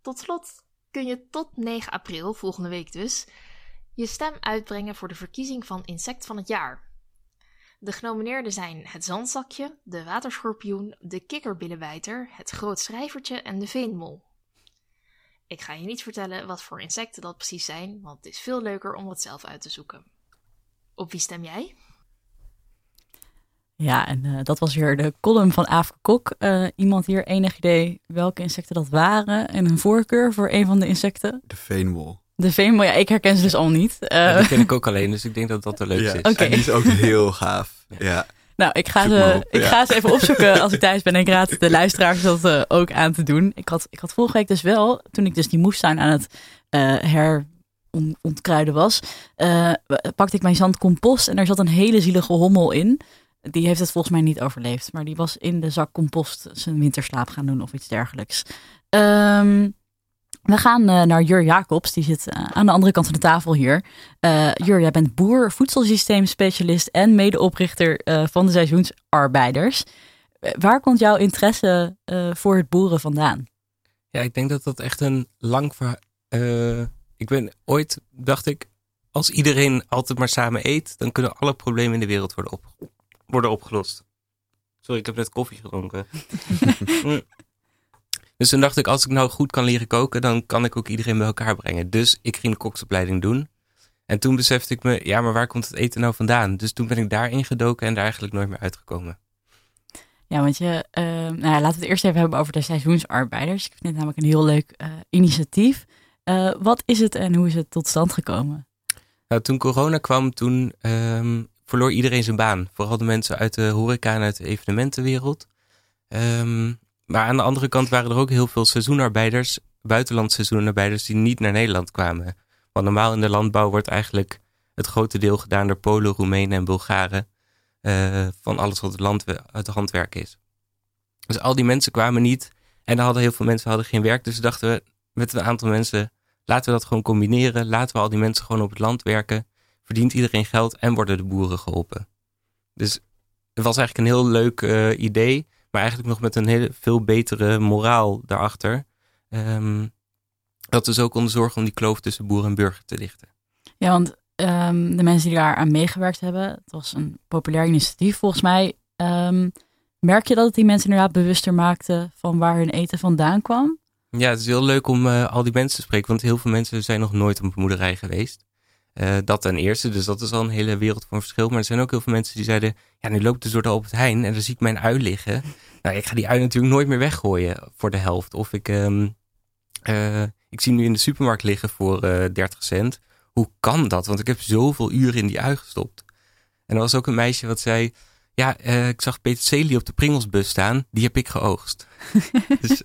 Tot slot kun je tot 9 april, volgende week dus, je stem uitbrengen voor de verkiezing van insect van het jaar. De genomineerden zijn het zandzakje, de waterschorpioen, de kikkerbillenwijter, het groot schrijvertje en de veenmol. Ik ga je niet vertellen wat voor insecten dat precies zijn, want het is veel leuker om het zelf uit te zoeken. Op wie stem jij? Ja, en uh, dat was weer de column van Aafke Kok. Uh, iemand hier enig idee welke insecten dat waren en een voorkeur voor een van de insecten? De veenmol. De veenmol, ja, ik herken ze dus al niet. Uh, ja, die ken ik <laughs> ook alleen, dus ik denk dat dat de leukste ja, is. Oké. En die is ook heel gaaf. Ja. Nou, ik ga, ze, op, ik ja. ga ze even opzoeken als ik <laughs> thuis ben. En ik raad de luisteraars dat eh, ook aan te doen. Ik had, ik had vorige week dus wel, toen ik dus die moestuin aan het eh herontkruiden was, eh, pakte ik mijn zandcompost en er zat een hele zielige hommel in. Die heeft het volgens mij niet overleefd, maar die was in de zak compost zijn winterslaap gaan doen of iets dergelijks. Ehm, we gaan eh, naar Jur Jacobs, die zit eh, aan de andere kant van de tafel hier. Eh, Jur, jij bent boer, voedselsysteemspecialist en medeoprichter van de seizoensarbeiders. Waar komt jouw interesse voor het boeren vandaan? Ja, ik denk dat dat echt een lang verhaal... ik ben ooit, dacht ik, als iedereen altijd maar samen eet, dan kunnen alle problemen in de wereld worden, op, worden opgelost. Sorry, ik heb net koffie gedronken. <laughs> Dus toen dacht ik, als ik nou goed kan leren koken, dan kan ik ook iedereen bij elkaar brengen. Dus ik ging de koksopleiding doen. En toen besefte ik me, ja, maar waar komt het eten nou vandaan? Dus toen ben ik daarin gedoken en daar eigenlijk nooit meer uitgekomen. Ja, want je, eh, nou ja, laten we het eerst even hebben over de seizoensarbeiders. Ik vind het namelijk een heel leuk eh, initiatief. Eh, wat is het en hoe is het tot stand gekomen? Nou, toen corona kwam, toen ehm, verloor iedereen zijn baan. Vooral de mensen uit de horeca en uit de evenementenwereld. Ehm, maar aan de andere kant waren er ook heel veel seizoenarbeiders, buitenlandse seizoenarbeiders, die niet naar Nederland kwamen. Want normaal in de landbouw wordt eigenlijk het grote deel gedaan door Polen, Roemenen en Bulgaren. eh, van alles wat het, land, het handwerk is. Dus al die mensen kwamen niet. En dan hadden heel veel mensen hadden geen werk. Dus dachten we met een aantal mensen, laten we dat gewoon combineren. Laten we al die mensen gewoon op het land werken. Verdient iedereen geld en worden de boeren geholpen. Dus het was eigenlijk een heel leuk eh, idee. Maar eigenlijk nog met een hele, veel betere moraal daarachter. Ehm, dat we zo konden zorgen om die kloof tussen boer en burger te dichten. Ja, want ehm, de mensen die daar aan meegewerkt hebben, het was een populair initiatief volgens mij. Ehm, merk je dat het die mensen inderdaad bewuster maakte van waar hun eten vandaan kwam? Ja, het is heel leuk om eh, al die mensen te spreken. Want heel veel mensen zijn nog nooit op een boerderij geweest. Eh, dat ten eerste, dus dat is al een hele wereld van verschil. Maar er zijn ook heel veel mensen die zeiden... Ja, nu loopt dus door de Albert Heijn en dan zie ik mijn ui liggen. Nou, ik ga die ui natuurlijk nooit meer weggooien voor de helft. Of ik, ehm, eh, ik zie nu in de supermarkt liggen voor eh 30 cent. Hoe kan dat? Want ik heb zoveel uren in die ui gestopt. En er was ook een meisje wat zei... Ja, eh, ik zag peterselie op de Pringelsbus staan. Die heb ik geoogst. <laughs> dus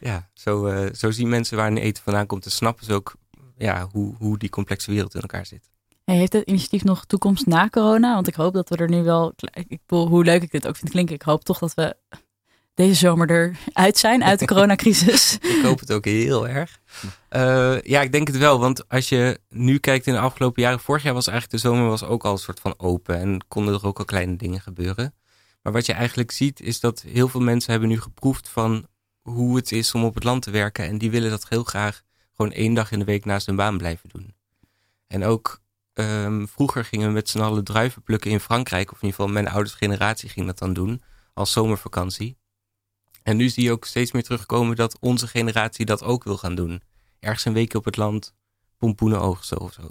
ja, zo, eh, zo zien mensen waar hun eten vandaan komt. En snappen ze ook ja, hoe, hoe die complexe wereld in elkaar zit. Hey, heeft het initiatief nog toekomst na corona? Want ik hoop dat we er nu wel, ik bedoel, hoe leuk ik dit ook vind klinken, ik hoop toch dat we deze zomer eruit zijn uit de <laughs> coronacrisis. Ik hoop het ook heel erg. Eh, ja, ik denk het wel. Want als je nu kijkt in de afgelopen jaren. Vorig jaar was eigenlijk de zomer was ook al een soort van open. En konden er ook al kleine dingen gebeuren. Maar wat je eigenlijk ziet is dat heel veel mensen hebben nu geproefd van hoe het is om op het land te werken. En die willen dat heel graag gewoon één dag in de week naast hun baan blijven doen. En ook ehm, vroeger gingen we met z'n allen druiven plukken in Frankrijk. Of in ieder geval mijn ouders generatie ging dat dan doen. Als zomervakantie. En nu zie je ook steeds meer terugkomen dat onze generatie dat ook wil gaan doen. Ergens een weekje op het land, pompoenen oogsten of zo.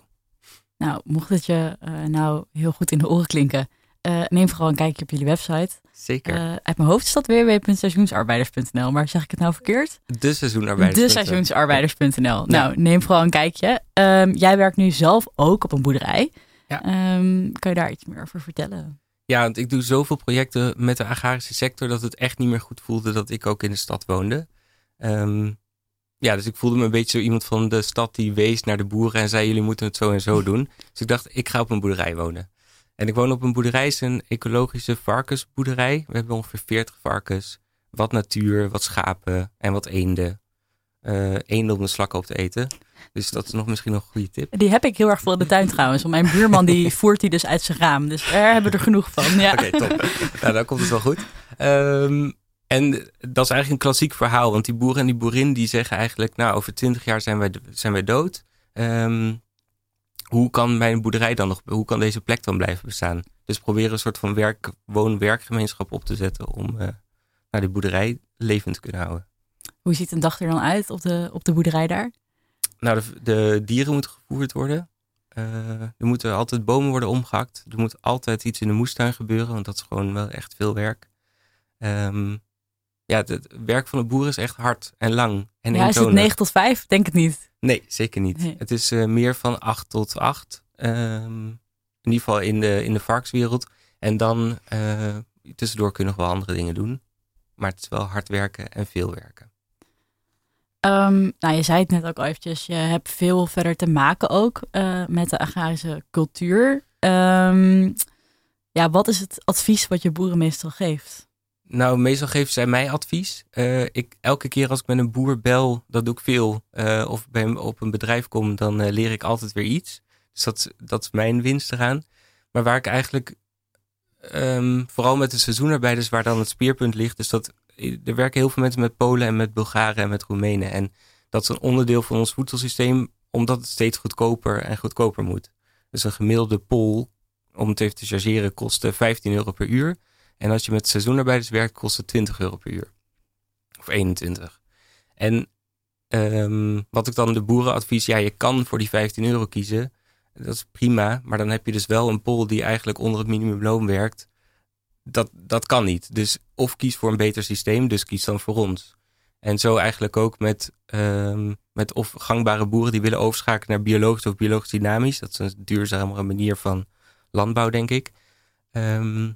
Nou, mocht het je eh, nou heel goed in de oren klinken, eh, neem vooral een kijkje op jullie website. Zeker. Eh, uit mijn hoofd www.seizoensarbeiders.nl, maar zeg ik het nou verkeerd? de seizoenarbeiders. De seizoensarbeiders.nl. Nou, neem vooral een kijkje. Ehm, jij werkt nu zelf ook op een boerderij. Ja. Ehm, kan je daar iets meer over vertellen? Ja, want ik doe zoveel projecten met de agrarische sector dat het echt niet meer goed voelde dat ik ook in de stad woonde. Ehm, ja, dus ik voelde me een beetje zo iemand van de stad die wees naar de boeren en zei jullie moeten het zo en zo <laughs> doen. Dus ik dacht, ik ga op een boerderij wonen. En ik woon op een boerderij, het is een ecologische varkensboerderij. We hebben ongeveer 40 varkens, wat natuur, wat schapen en wat eenden. Eh eenden om de slakken op te eten. Dus dat is nog misschien nog een goede tip. Die heb ik heel erg veel in de tuin trouwens. Want mijn buurman die <laughs> voert die dus uit zijn raam. Dus daar hebben we er genoeg van. Ja. Oké, top. nou, dan komt het wel goed. Ehm, en dat is eigenlijk een klassiek verhaal. Want die boeren en die boerin die zeggen eigenlijk... nou, over twintig jaar zijn wij, zijn wij dood. Ehm, hoe kan mijn boerderij dan nog... hoe kan deze plek dan blijven bestaan? Dus proberen een soort van werk, woon-werkgemeenschap op te zetten... om eh nou, die boerderij levend te kunnen houden. Hoe ziet een dag er dan uit op de, op de boerderij daar? Nou, de, de dieren moeten gevoerd worden. Eh, er moeten altijd bomen worden omgehakt. Er moet altijd iets in de moestuin gebeuren, want dat is gewoon wel echt veel werk. Ehm, ja, het, werk van de boer is echt hard en lang en ja, is het eentonig. 9 tot 5? Denk het niet. Nee, zeker niet. Nee. Het is eh, meer van 8 tot 8. Ehm, in ieder geval in de, in de varkenswereld. En dan eh, tussendoor kunnen we wel andere dingen doen. Maar het is wel hard werken en veel werken. Ehm, nou, je zei het net ook al eventjes. Je hebt veel verder te maken ook eh, met de agrarische cultuur. Ehm, ja, wat is het advies wat je boeren meestal geeft? Nou, meestal geven zij mij advies. Eh, ik, elke keer als ik met een boer bel, dat doe ik veel. eh, of bij hem op een bedrijf kom, dan eh, leer ik altijd weer iets. Dus dat, dat is mijn winst eraan. Maar waar ik eigenlijk, ehm, vooral met de seizoenarbeiders, waar dan het speerpunt ligt, is dat er werken heel veel mensen met Polen en met Bulgaren en met Roemenen. En dat is een onderdeel van ons voedselsysteem, omdat het steeds goedkoper en goedkoper moet. Dus een gemiddelde pol, om het even te chargeren, kostte 15 euro per uur. En als je met seizoenarbeiders werkt, kost het 20 euro per uur. Of 21. En ehm, wat ik dan de boeren advies, ja, je kan voor die 15 euro kiezen. Dat is prima, maar dan heb je dus wel een pol die eigenlijk onder het minimumloon werkt. Dat, dat kan niet. Dus of kies voor een beter systeem, dus kies dan voor ons. En zo eigenlijk ook met, ehm, met of gangbare boeren die willen overschakelen naar biologisch of biologisch dynamisch. Dat is een duurzamere manier van landbouw, denk ik. Ehm,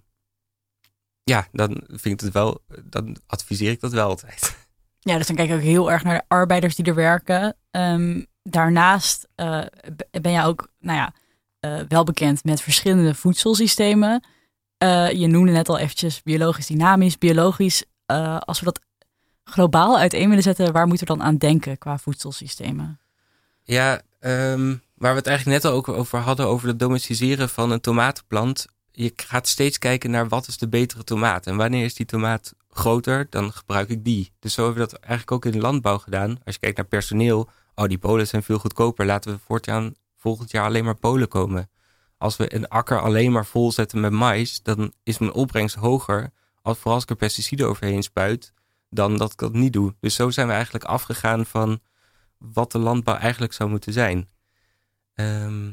ja, dan vind ik het wel, dan adviseer ik dat wel altijd. Ja, dus dan kijk ik ook heel erg naar de arbeiders die er werken. Ehm, daarnaast eh, ben jij ook, nou ja, eh, wel bekend met verschillende voedselsystemen. Eh, je noemde net al eventjes biologisch dynamisch, biologisch. Als we dat globaal uiteen willen zetten, waar moeten we dan aan denken qua voedselsystemen? Ja, ehm, waar we het eigenlijk net al ook over hadden, over het domesticeren van een tomatenplant. Je gaat steeds kijken naar wat is de betere tomaat. En wanneer is die tomaat groter, dan gebruik ik die. Dus zo hebben we dat eigenlijk ook in de landbouw gedaan. Als je kijkt naar personeel, oh die Polen zijn veel goedkoper. Laten we voortaan, volgend jaar alleen maar Polen komen. Als we een akker alleen maar vol zetten met mais, dan is mijn opbrengst hoger. Als, vooral als ik er pesticiden overheen spuit, dan dat ik dat niet doe. Dus zo zijn we eigenlijk afgegaan van wat de landbouw eigenlijk zou moeten zijn. Ehm,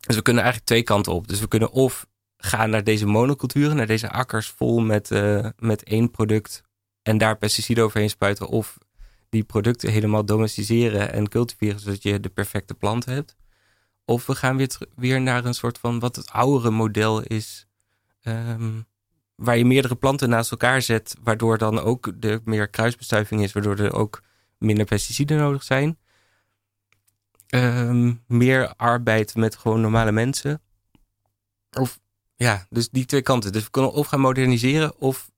dus we kunnen eigenlijk twee kanten op. Dus we kunnen of gaan naar deze monoculturen, naar deze akkers vol met, eh, met één product en daar pesticiden overheen spuiten. Of die producten helemaal domesticeren en cultiveren zodat je de perfecte plant hebt. Of we gaan weer, weer naar een soort van wat het oudere model is. ehm, waar je meerdere planten naast elkaar zet, waardoor dan ook er meer kruisbestuiving is, waardoor er ook minder pesticiden nodig zijn. Ehm, meer arbeid met gewoon normale mensen. Of ja, dus die twee kanten. Dus we kunnen of gaan moderniseren of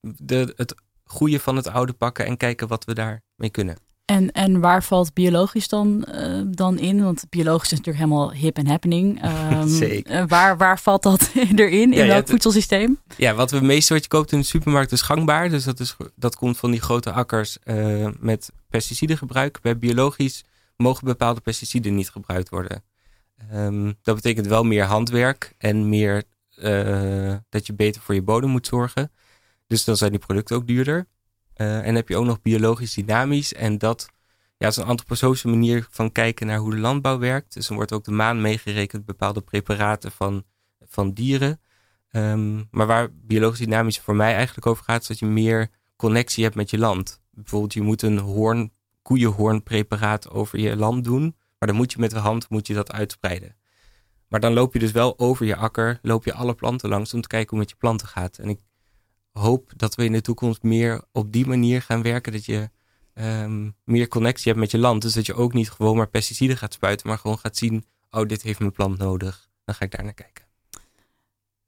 de, het goede van het oude pakken en kijken wat we daarmee kunnen. En, en waar valt biologisch dan, eh, dan in? Want biologisch is natuurlijk helemaal hip en happening. <laughs> Ehm, Zeker. eh, waar, waar valt dat <laughs> erin? In je welk voedselsysteem? Ja, wat we meeste wat je koopt in de supermarkt is gangbaar. Dus dat, is, dat komt van die grote akkers eh, met pesticidengebruik. Bij biologisch mogen bepaalde pesticiden niet gebruikt worden. Ehm, dat betekent wel meer handwerk en meer eh, dat je beter voor je bodem moet zorgen. Dus dan zijn die producten ook duurder. Eh, en heb je ook nog biologisch dynamisch. En dat ja, is een antroposofische manier van kijken naar hoe de landbouw werkt. Dus dan wordt ook de maan meegerekend, bepaalde preparaten van, van dieren. Ehm, maar waar biologisch dynamisch voor mij eigenlijk over gaat, is dat je meer connectie hebt met je land. Bijvoorbeeld, je moet een hoorn, koeienhoornpreparaat over je land doen. Maar dan moet je met de hand moet je dat uitspreiden. Maar dan loop je dus wel over je akker, loop je alle planten langs om te kijken hoe het met je planten gaat. En ik hoop dat we in de toekomst meer op die manier gaan werken. Dat je ehm, meer connectie hebt met je land. Dus dat je ook niet gewoon maar pesticiden gaat spuiten, maar gewoon gaat zien: oh, dit heeft mijn plant nodig. Dan ga ik daar naar kijken.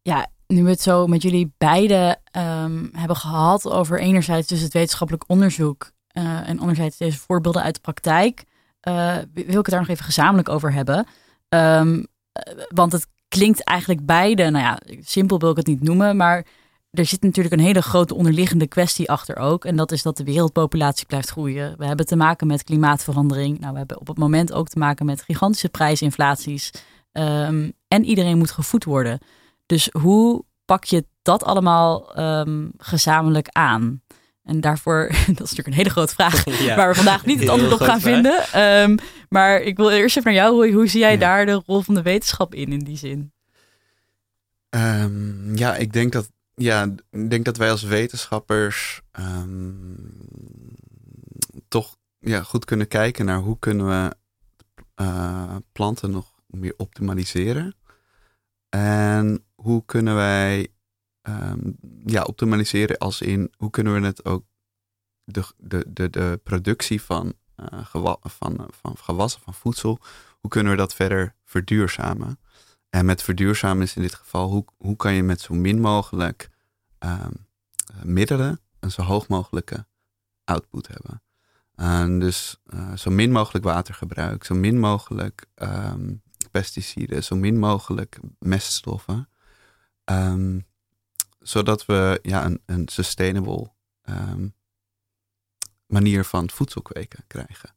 Ja, nu we het zo met jullie beiden ehm, hebben gehad over enerzijds dus het wetenschappelijk onderzoek uh, en anderzijds deze voorbeelden uit de praktijk, uh, wil ik het daar nog even gezamenlijk over hebben. Um, want het klinkt eigenlijk beide, nou ja, simpel wil ik het niet noemen, maar er zit natuurlijk een hele grote onderliggende kwestie achter ook. En dat is dat de wereldpopulatie blijft groeien. We hebben te maken met klimaatverandering. Nou, we hebben op het moment ook te maken met gigantische prijsinflaties. Um, en iedereen moet gevoed worden. Dus hoe pak je dat allemaal um, gezamenlijk aan? En daarvoor, <laughs> dat is natuurlijk een hele grote vraag, <laughs> ja, waar we vandaag niet het antwoord op gaan vraag. vinden. Um, maar ik wil eerst even naar jou, Roy. Hoe zie jij ja. daar de rol van de wetenschap in, in die zin? Um, ja, ik denk dat, ja, ik denk dat wij als wetenschappers um, toch ja, goed kunnen kijken naar hoe kunnen we uh, planten nog meer optimaliseren. En hoe kunnen wij um, ja, optimaliseren als in hoe kunnen we het ook de, de, de, de productie van, uh, van, van gewassen, van voedsel, hoe kunnen we dat verder verduurzamen? En met verduurzamen is in dit geval hoe, hoe kan je met zo min mogelijk um, middelen een zo hoog mogelijke output hebben. En dus uh, zo min mogelijk watergebruik, zo min mogelijk um, pesticiden, zo min mogelijk meststoffen. Zodat we ja, een, een sustainable um, manier van voedsel kweken krijgen.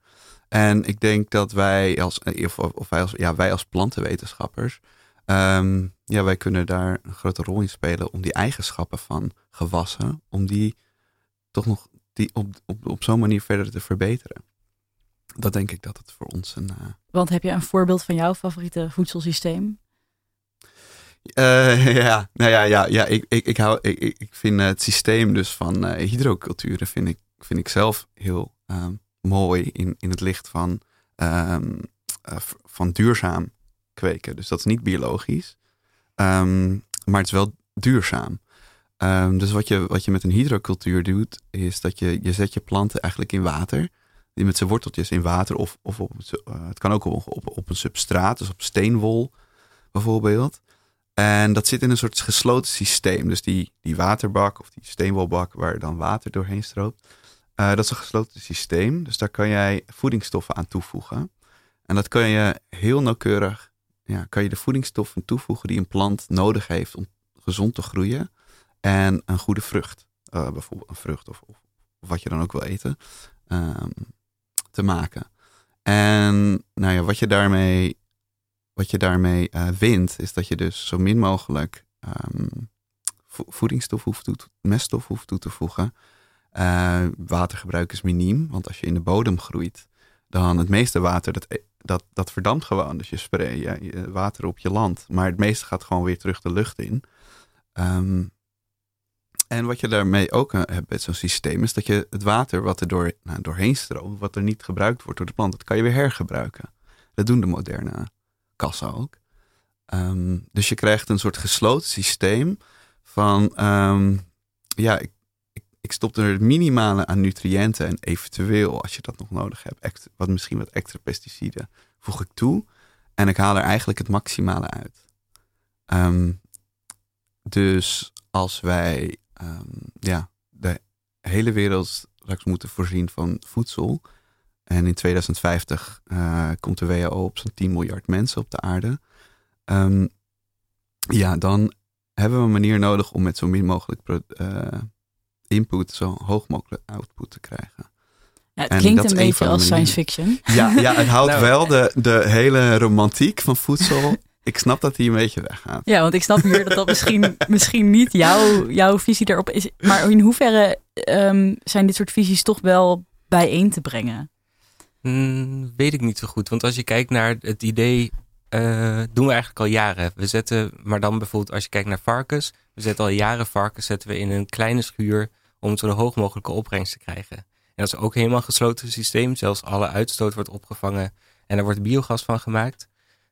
En ik denk dat wij als, of, of wij als, ja, wij als plantenwetenschappers, um, ja, wij kunnen daar een grote rol in spelen om die eigenschappen van gewassen, om die toch nog die op, op, op zo'n manier verder te verbeteren. Dat denk ik dat het voor ons een. Uh... Want heb je een voorbeeld van jouw favoriete voedselsysteem? Uh, <laughs> ja, nou ja, ja, ja ik, ik, ik, hou, ik, ik vind het systeem dus van uh, hydroculturen vind ik, vind ik zelf heel um, mooi in, in het licht van, uh, van duurzaam kweken. Dus dat is niet biologisch, um, maar het is wel duurzaam. dus wat je, wat je met een hydrocultuur doet, is dat je, je zet je planten eigenlijk in water. Die met zijn worteltjes in water of, of op, het kan ook op, op, op een substraat, dus op steenwol bijvoorbeeld. En dat zit in een soort gesloten systeem. Dus die, die waterbak of die steenwolbak waar dan water doorheen stroomt. Uh, dat is een gesloten systeem. Dus daar kan jij voedingsstoffen aan toevoegen. En dat kan je heel nauwkeurig, ja, kan je de voedingsstoffen toevoegen die een plant nodig heeft om gezond te groeien. En een goede vrucht, uh, bijvoorbeeld een vrucht of, of, wat je dan ook wil eten, um, te maken. En nou ja, wat je daarmee wat je daarmee uh, wint, is dat je dus zo min mogelijk um, voedingsstof hoeft toe, meststof hoeft toe te voegen. Uh, watergebruik is miniem, want als je in de bodem groeit, dan het meeste water, dat, e-, dat, dat verdampt gewoon. Dus je spray je water op je land, maar het meeste gaat gewoon weer terug de lucht in. Um, en wat je daarmee ook uh, hebt met zo'n systeem, is dat je het water wat er door, nou, doorheen stroomt, wat er niet gebruikt wordt door de plant, dat kan je weer hergebruiken. Dat doen de moderne kassa ook. Um, dus je krijgt een soort gesloten systeem van, um, ja, ik, ik, stop er het minimale aan nutriënten en eventueel, als je dat nog nodig hebt, wat, misschien wat extra pesticiden, voeg ik toe. En ik haal er eigenlijk het maximale uit. Um, dus als wij ja, de hele wereld straks moeten voorzien van voedsel, en in 2050 uh, eh, komt de WHO op zo'n 10 miljard mensen op de aarde. Um, ja, dan hebben we een manier nodig om met zo min mogelijk uh, input zo hoog mogelijk output te krijgen. Ja, het klinkt een beetje als science fiction. Ja, ja het houdt <laughs> nou, wel de, de hele romantiek van voedsel. <laughs> ik snap dat die een beetje weggaat. Ja, want ik snap hier dat dat misschien, misschien niet jouw, jouw visie daarop is. Maar in hoeverre um, zijn dit soort visies toch wel bijeen te brengen? Hmm, weet ik niet zo goed. Want als je kijkt naar het idee, uh, doen we eigenlijk al jaren. We zetten, maar dan bijvoorbeeld als je kijkt naar varkens. We zetten al jaren varkens zetten we in een kleine schuur om zo hoog mogelijke opbrengst te krijgen. En dat is ook helemaal een gesloten systeem. Zelfs alle uitstoot wordt opgevangen en er wordt biogas van gemaakt.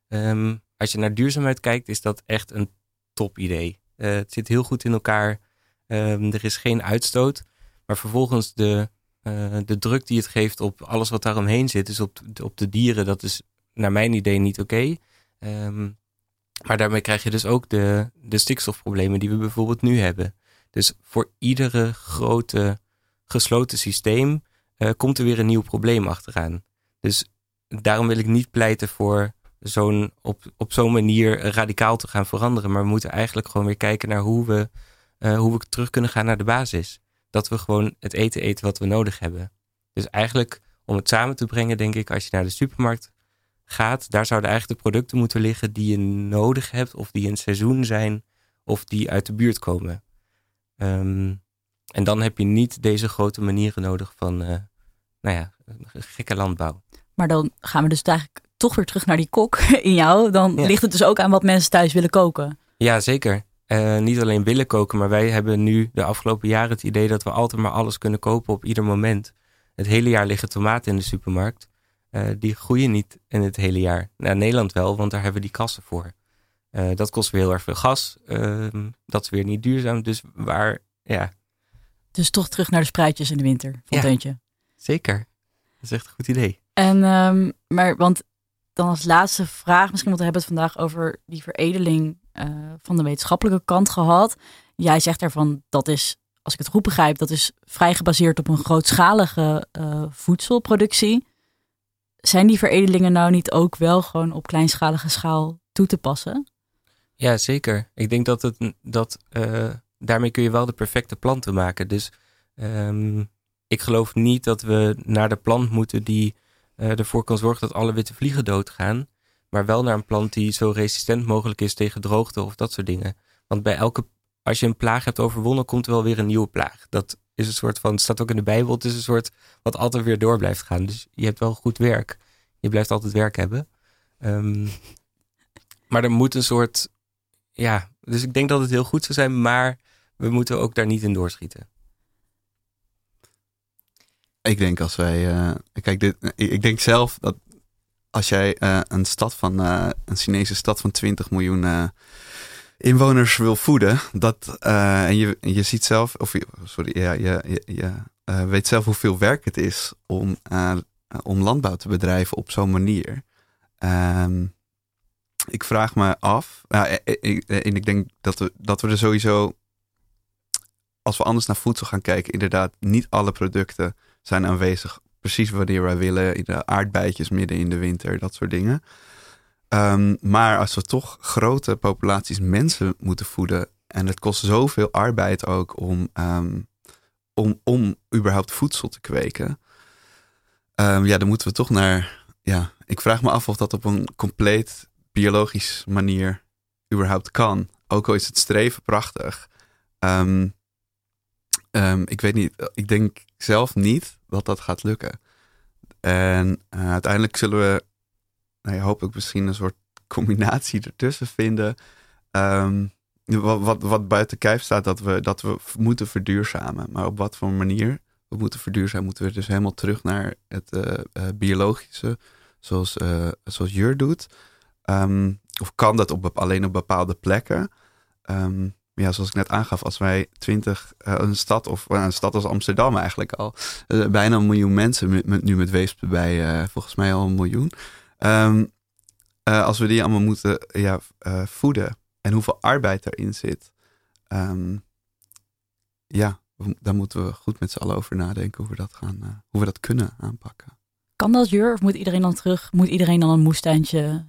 Um, als je naar duurzaamheid kijkt, is dat echt een top idee. Eh, het zit heel goed in elkaar. Ehm, er is geen uitstoot. Maar vervolgens de, eh, de druk die het geeft op alles wat daaromheen zit, dus op, op de dieren, dat is naar mijn idee niet oké. Ehm, maar daarmee krijg je dus ook de, de stikstofproblemen die we bijvoorbeeld nu hebben. Dus voor iedere grote gesloten systeem uh, komt er weer een nieuw probleem achteraan. Dus daarom wil ik niet pleiten voor zo'n op, op zo'n manier radicaal te gaan veranderen. Maar we moeten eigenlijk gewoon weer kijken naar hoe we, uh, hoe we terug kunnen gaan naar de basis. Dat we gewoon het eten eten wat we nodig hebben. Dus eigenlijk om het samen te brengen, denk ik, als je naar de supermarkt gaat, daar zouden eigenlijk de producten moeten liggen die je nodig hebt, of die in seizoen zijn, of die uit de buurt komen. Um, en dan heb je niet deze grote manieren nodig van, uh, nou ja, gekke landbouw. Maar dan gaan we dus eigenlijk toch weer terug naar die kok in jou. Dan ligt het dus ook aan wat mensen thuis willen koken. Ja, zeker. Uh, niet alleen willen koken, maar wij hebben nu de afgelopen jaren het idee dat we altijd maar alles kunnen kopen op ieder moment. Het hele jaar liggen tomaten in de supermarkt. Uh, die groeien niet in het hele jaar. Nou, Nederland wel, want daar hebben we die kassen voor. Uh, dat kost weer heel erg veel gas. Ehm, dat is weer niet duurzaam. Dus waar, ja. Dus toch terug naar de spruitjes in de winter, fonteintje. Ja, zeker. Dat is echt een goed idee. En, um, maar, want dan als laatste vraag, misschien want we hebben het vandaag over die veredeling uh, van de wetenschappelijke kant gehad. Jij zegt ervan, dat is, als ik het goed begrijp, dat is vrij gebaseerd op een grootschalige uh, voedselproductie. Zijn die veredelingen nou niet ook wel gewoon op kleinschalige schaal toe te passen? Ja, zeker. Ik denk dat het dat uh, daarmee kun je wel de perfecte planten maken. Dus um, ik geloof niet dat we naar de plant moeten die ervoor kan zorgen dat alle witte vliegen doodgaan. Maar wel naar een plant die zo resistent mogelijk is tegen droogte of dat soort dingen. Want bij elke, als je een plaag hebt overwonnen, komt er wel weer een nieuwe plaag. Dat is een soort van, staat ook in de Bijbel, het is een soort wat altijd weer door blijft gaan. Dus je hebt wel goed werk. Je blijft altijd werk hebben. Um, <laughs> maar er moet een soort, ja, dus ik denk dat het heel goed zou zijn, maar we moeten ook daar niet in doorschieten. Ik denk als wij, uh, kijk, dit, ik denk zelf dat als jij uh, een stad van, uh, een Chinese stad van 20 miljoen inwoners wil voeden, dat, en je, je ziet zelf, of sorry, ja, je, je, weet zelf hoeveel werk het is om, om landbouw te bedrijven op zo'n manier. Um, ik vraag me af, en ik denk dat we, dat we er sowieso, als we anders naar voedsel gaan kijken, inderdaad, niet alle producten zijn aanwezig precies wanneer wij willen. In de aardbeidjes midden in de winter, dat soort dingen. Um, maar als we toch grote populaties mensen moeten voeden. En het kost zoveel arbeid ook om, um, om, om überhaupt voedsel te kweken. Um, ja, dan moeten we toch naar. Ja, ik vraag me af of dat op een compleet biologisch manier überhaupt kan. Ook al is het streven prachtig. Ik weet niet, ik denk zelf niet dat dat gaat lukken. En uh, uiteindelijk zullen we, nou ja, hopelijk misschien een soort combinatie ertussen vinden. Um, wat, wat, buiten kijf staat, dat we, dat we moeten verduurzamen. Maar op wat voor manier we moeten verduurzamen, moeten we dus helemaal terug naar het uh, uh, biologische, zoals, zoals Jur doet. Um, of kan dat op, alleen op bepaalde plekken? Um, ja, zoals ik net aangaf, als wij twintig, uh, een stad of uh, een stad als Amsterdam eigenlijk al, uh, bijna een miljoen mensen, met, nu met Weesp erbij, volgens mij al een miljoen. Um, als we die allemaal moeten ja, voeden en hoeveel arbeid erin zit, um, ja, daar moeten we goed met z'n allen over nadenken hoe we dat gaan, hoe we dat kunnen aanpakken. Kan dat, Jur? Of moet iedereen dan terug? Moet iedereen dan een moestuintje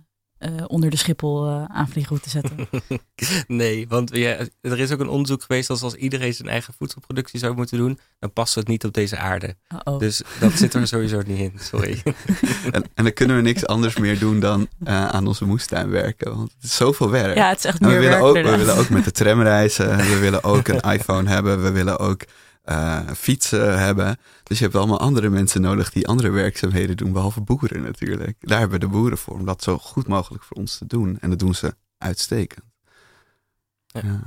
uh, onder de Schiphol uh, aanvliegroute zetten. <laughs> nee, want ja, er is ook een onderzoek geweest dat als iedereen zijn eigen voedselproductie zou moeten doen, dan past het niet op deze aarde. Uh -oh. Dus dat zit er sowieso niet in, sorry. <laughs> en, en, dan kunnen we niks anders meer doen dan uh, aan onze moestuin werken, want het is zoveel werk. Ja, het is echt en meer we willen werk. Ook, we willen ook met de tram reizen, we willen ook een <laughs> iPhone hebben, we willen ook uh, fietsen hebben. Dus je hebt allemaal andere mensen nodig die andere werkzaamheden doen, behalve boeren natuurlijk. Daar hebben de boeren voor, om dat zo goed mogelijk voor ons te doen. En dat doen ze uitstekend. Ja. Ja.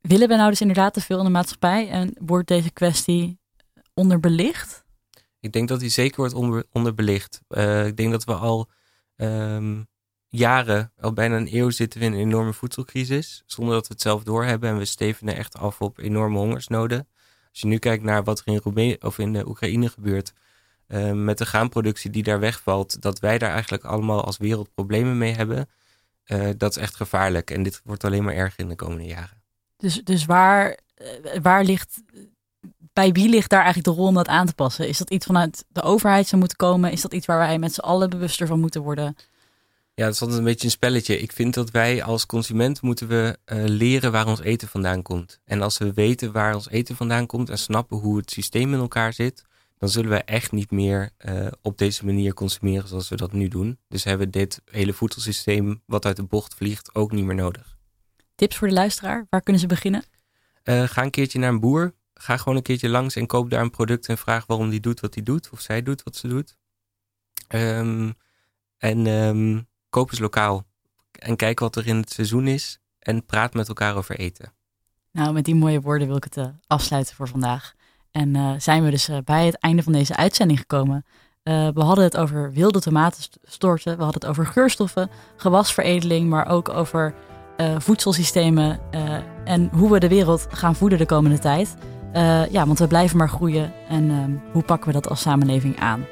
Willen we nou dus inderdaad te veel in de maatschappij en wordt deze kwestie onderbelicht? Ik denk dat die zeker wordt onder, onderbelicht. Uh, ik denk dat we al um, jaren, al bijna een eeuw, zitten we in een enorme voedselcrisis. Zonder dat we het zelf doorhebben. En we stevenen echt af op enorme hongersnoden. Als je nu kijkt naar wat er in, Roemenië, of in de Oekraïne gebeurt. Uh, met de graanproductie die daar wegvalt. Dat wij daar eigenlijk allemaal als wereld problemen mee hebben. Uh, dat is echt gevaarlijk. En dit wordt alleen maar erger in de komende jaren. Dus, dus waar, waar ligt bij wie ligt daar eigenlijk de rol om dat aan te passen? Is dat iets vanuit de overheid zou moeten komen? Is dat iets waar wij met z'n allen bewuster van moeten worden? Ja, dat is altijd een beetje een spelletje. Ik vind dat wij als consument moeten we uh, leren waar ons eten vandaan komt. En als we weten waar ons eten vandaan komt en snappen hoe het systeem in elkaar zit, dan zullen we echt niet meer uh, op deze manier consumeren zoals we dat nu doen. Dus hebben we dit hele voedselsysteem wat uit de bocht vliegt ook niet meer nodig. Tips voor de luisteraar, waar kunnen ze beginnen? Uh, ga een keertje naar een boer ga gewoon een keertje langs en koop daar een product en vraag waarom die doet wat hij doet. Of zij doet wat ze doet. Um, en um, koop eens lokaal. En kijk wat er in het seizoen is. En praat met elkaar over eten. Nou, met die mooie woorden wil ik het uh, afsluiten voor vandaag. En uh, zijn we dus uh, bij het einde van deze uitzending gekomen. we hadden het over wilde tomatenstorten. We hadden het over geurstoffen, gewasveredeling, maar ook over voedselsystemen en hoe we de wereld gaan voeden de komende tijd. Ja, want we blijven maar groeien. En uh, hoe pakken we dat als samenleving aan?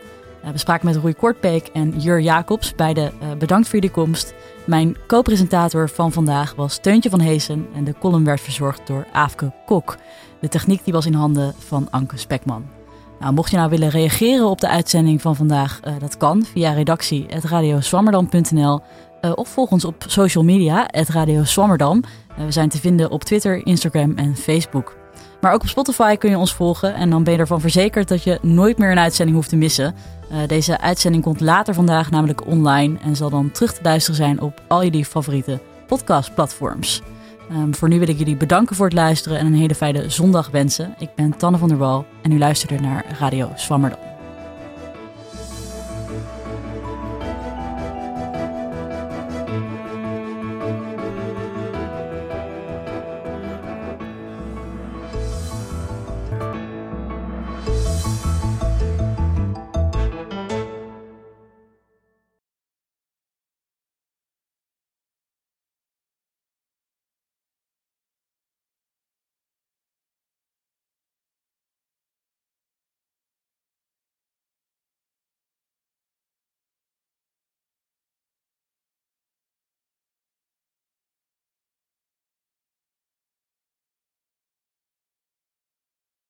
Uh, we spraken met Roy Kortbeek en Jur Jacobs. Beide uh, bedankt voor jullie komst. Mijn co-presentator van vandaag was Teuntje van Heesen. En de column werd verzorgd door Aafke Kok. De techniek die was in handen van Anke Spekman. Nou, mocht je nou willen reageren op de uitzending van vandaag, dat kan via redactie.radioswammerdam.nl of volg ons op social media, Radio Swammerdam. we zijn te vinden op Twitter, Instagram en Facebook. Maar ook op Spotify kun je ons volgen en dan ben je ervan verzekerd dat je nooit meer een uitzending hoeft te missen. Uh, deze uitzending komt later vandaag namelijk online en zal dan terug te luisteren zijn op al jullie favoriete podcastplatforms. Um, voor nu wil ik jullie bedanken voor het luisteren en een hele fijne zondag wensen. Ik ben Tanne van der Wal en u luisterde naar Radio Swammerdam.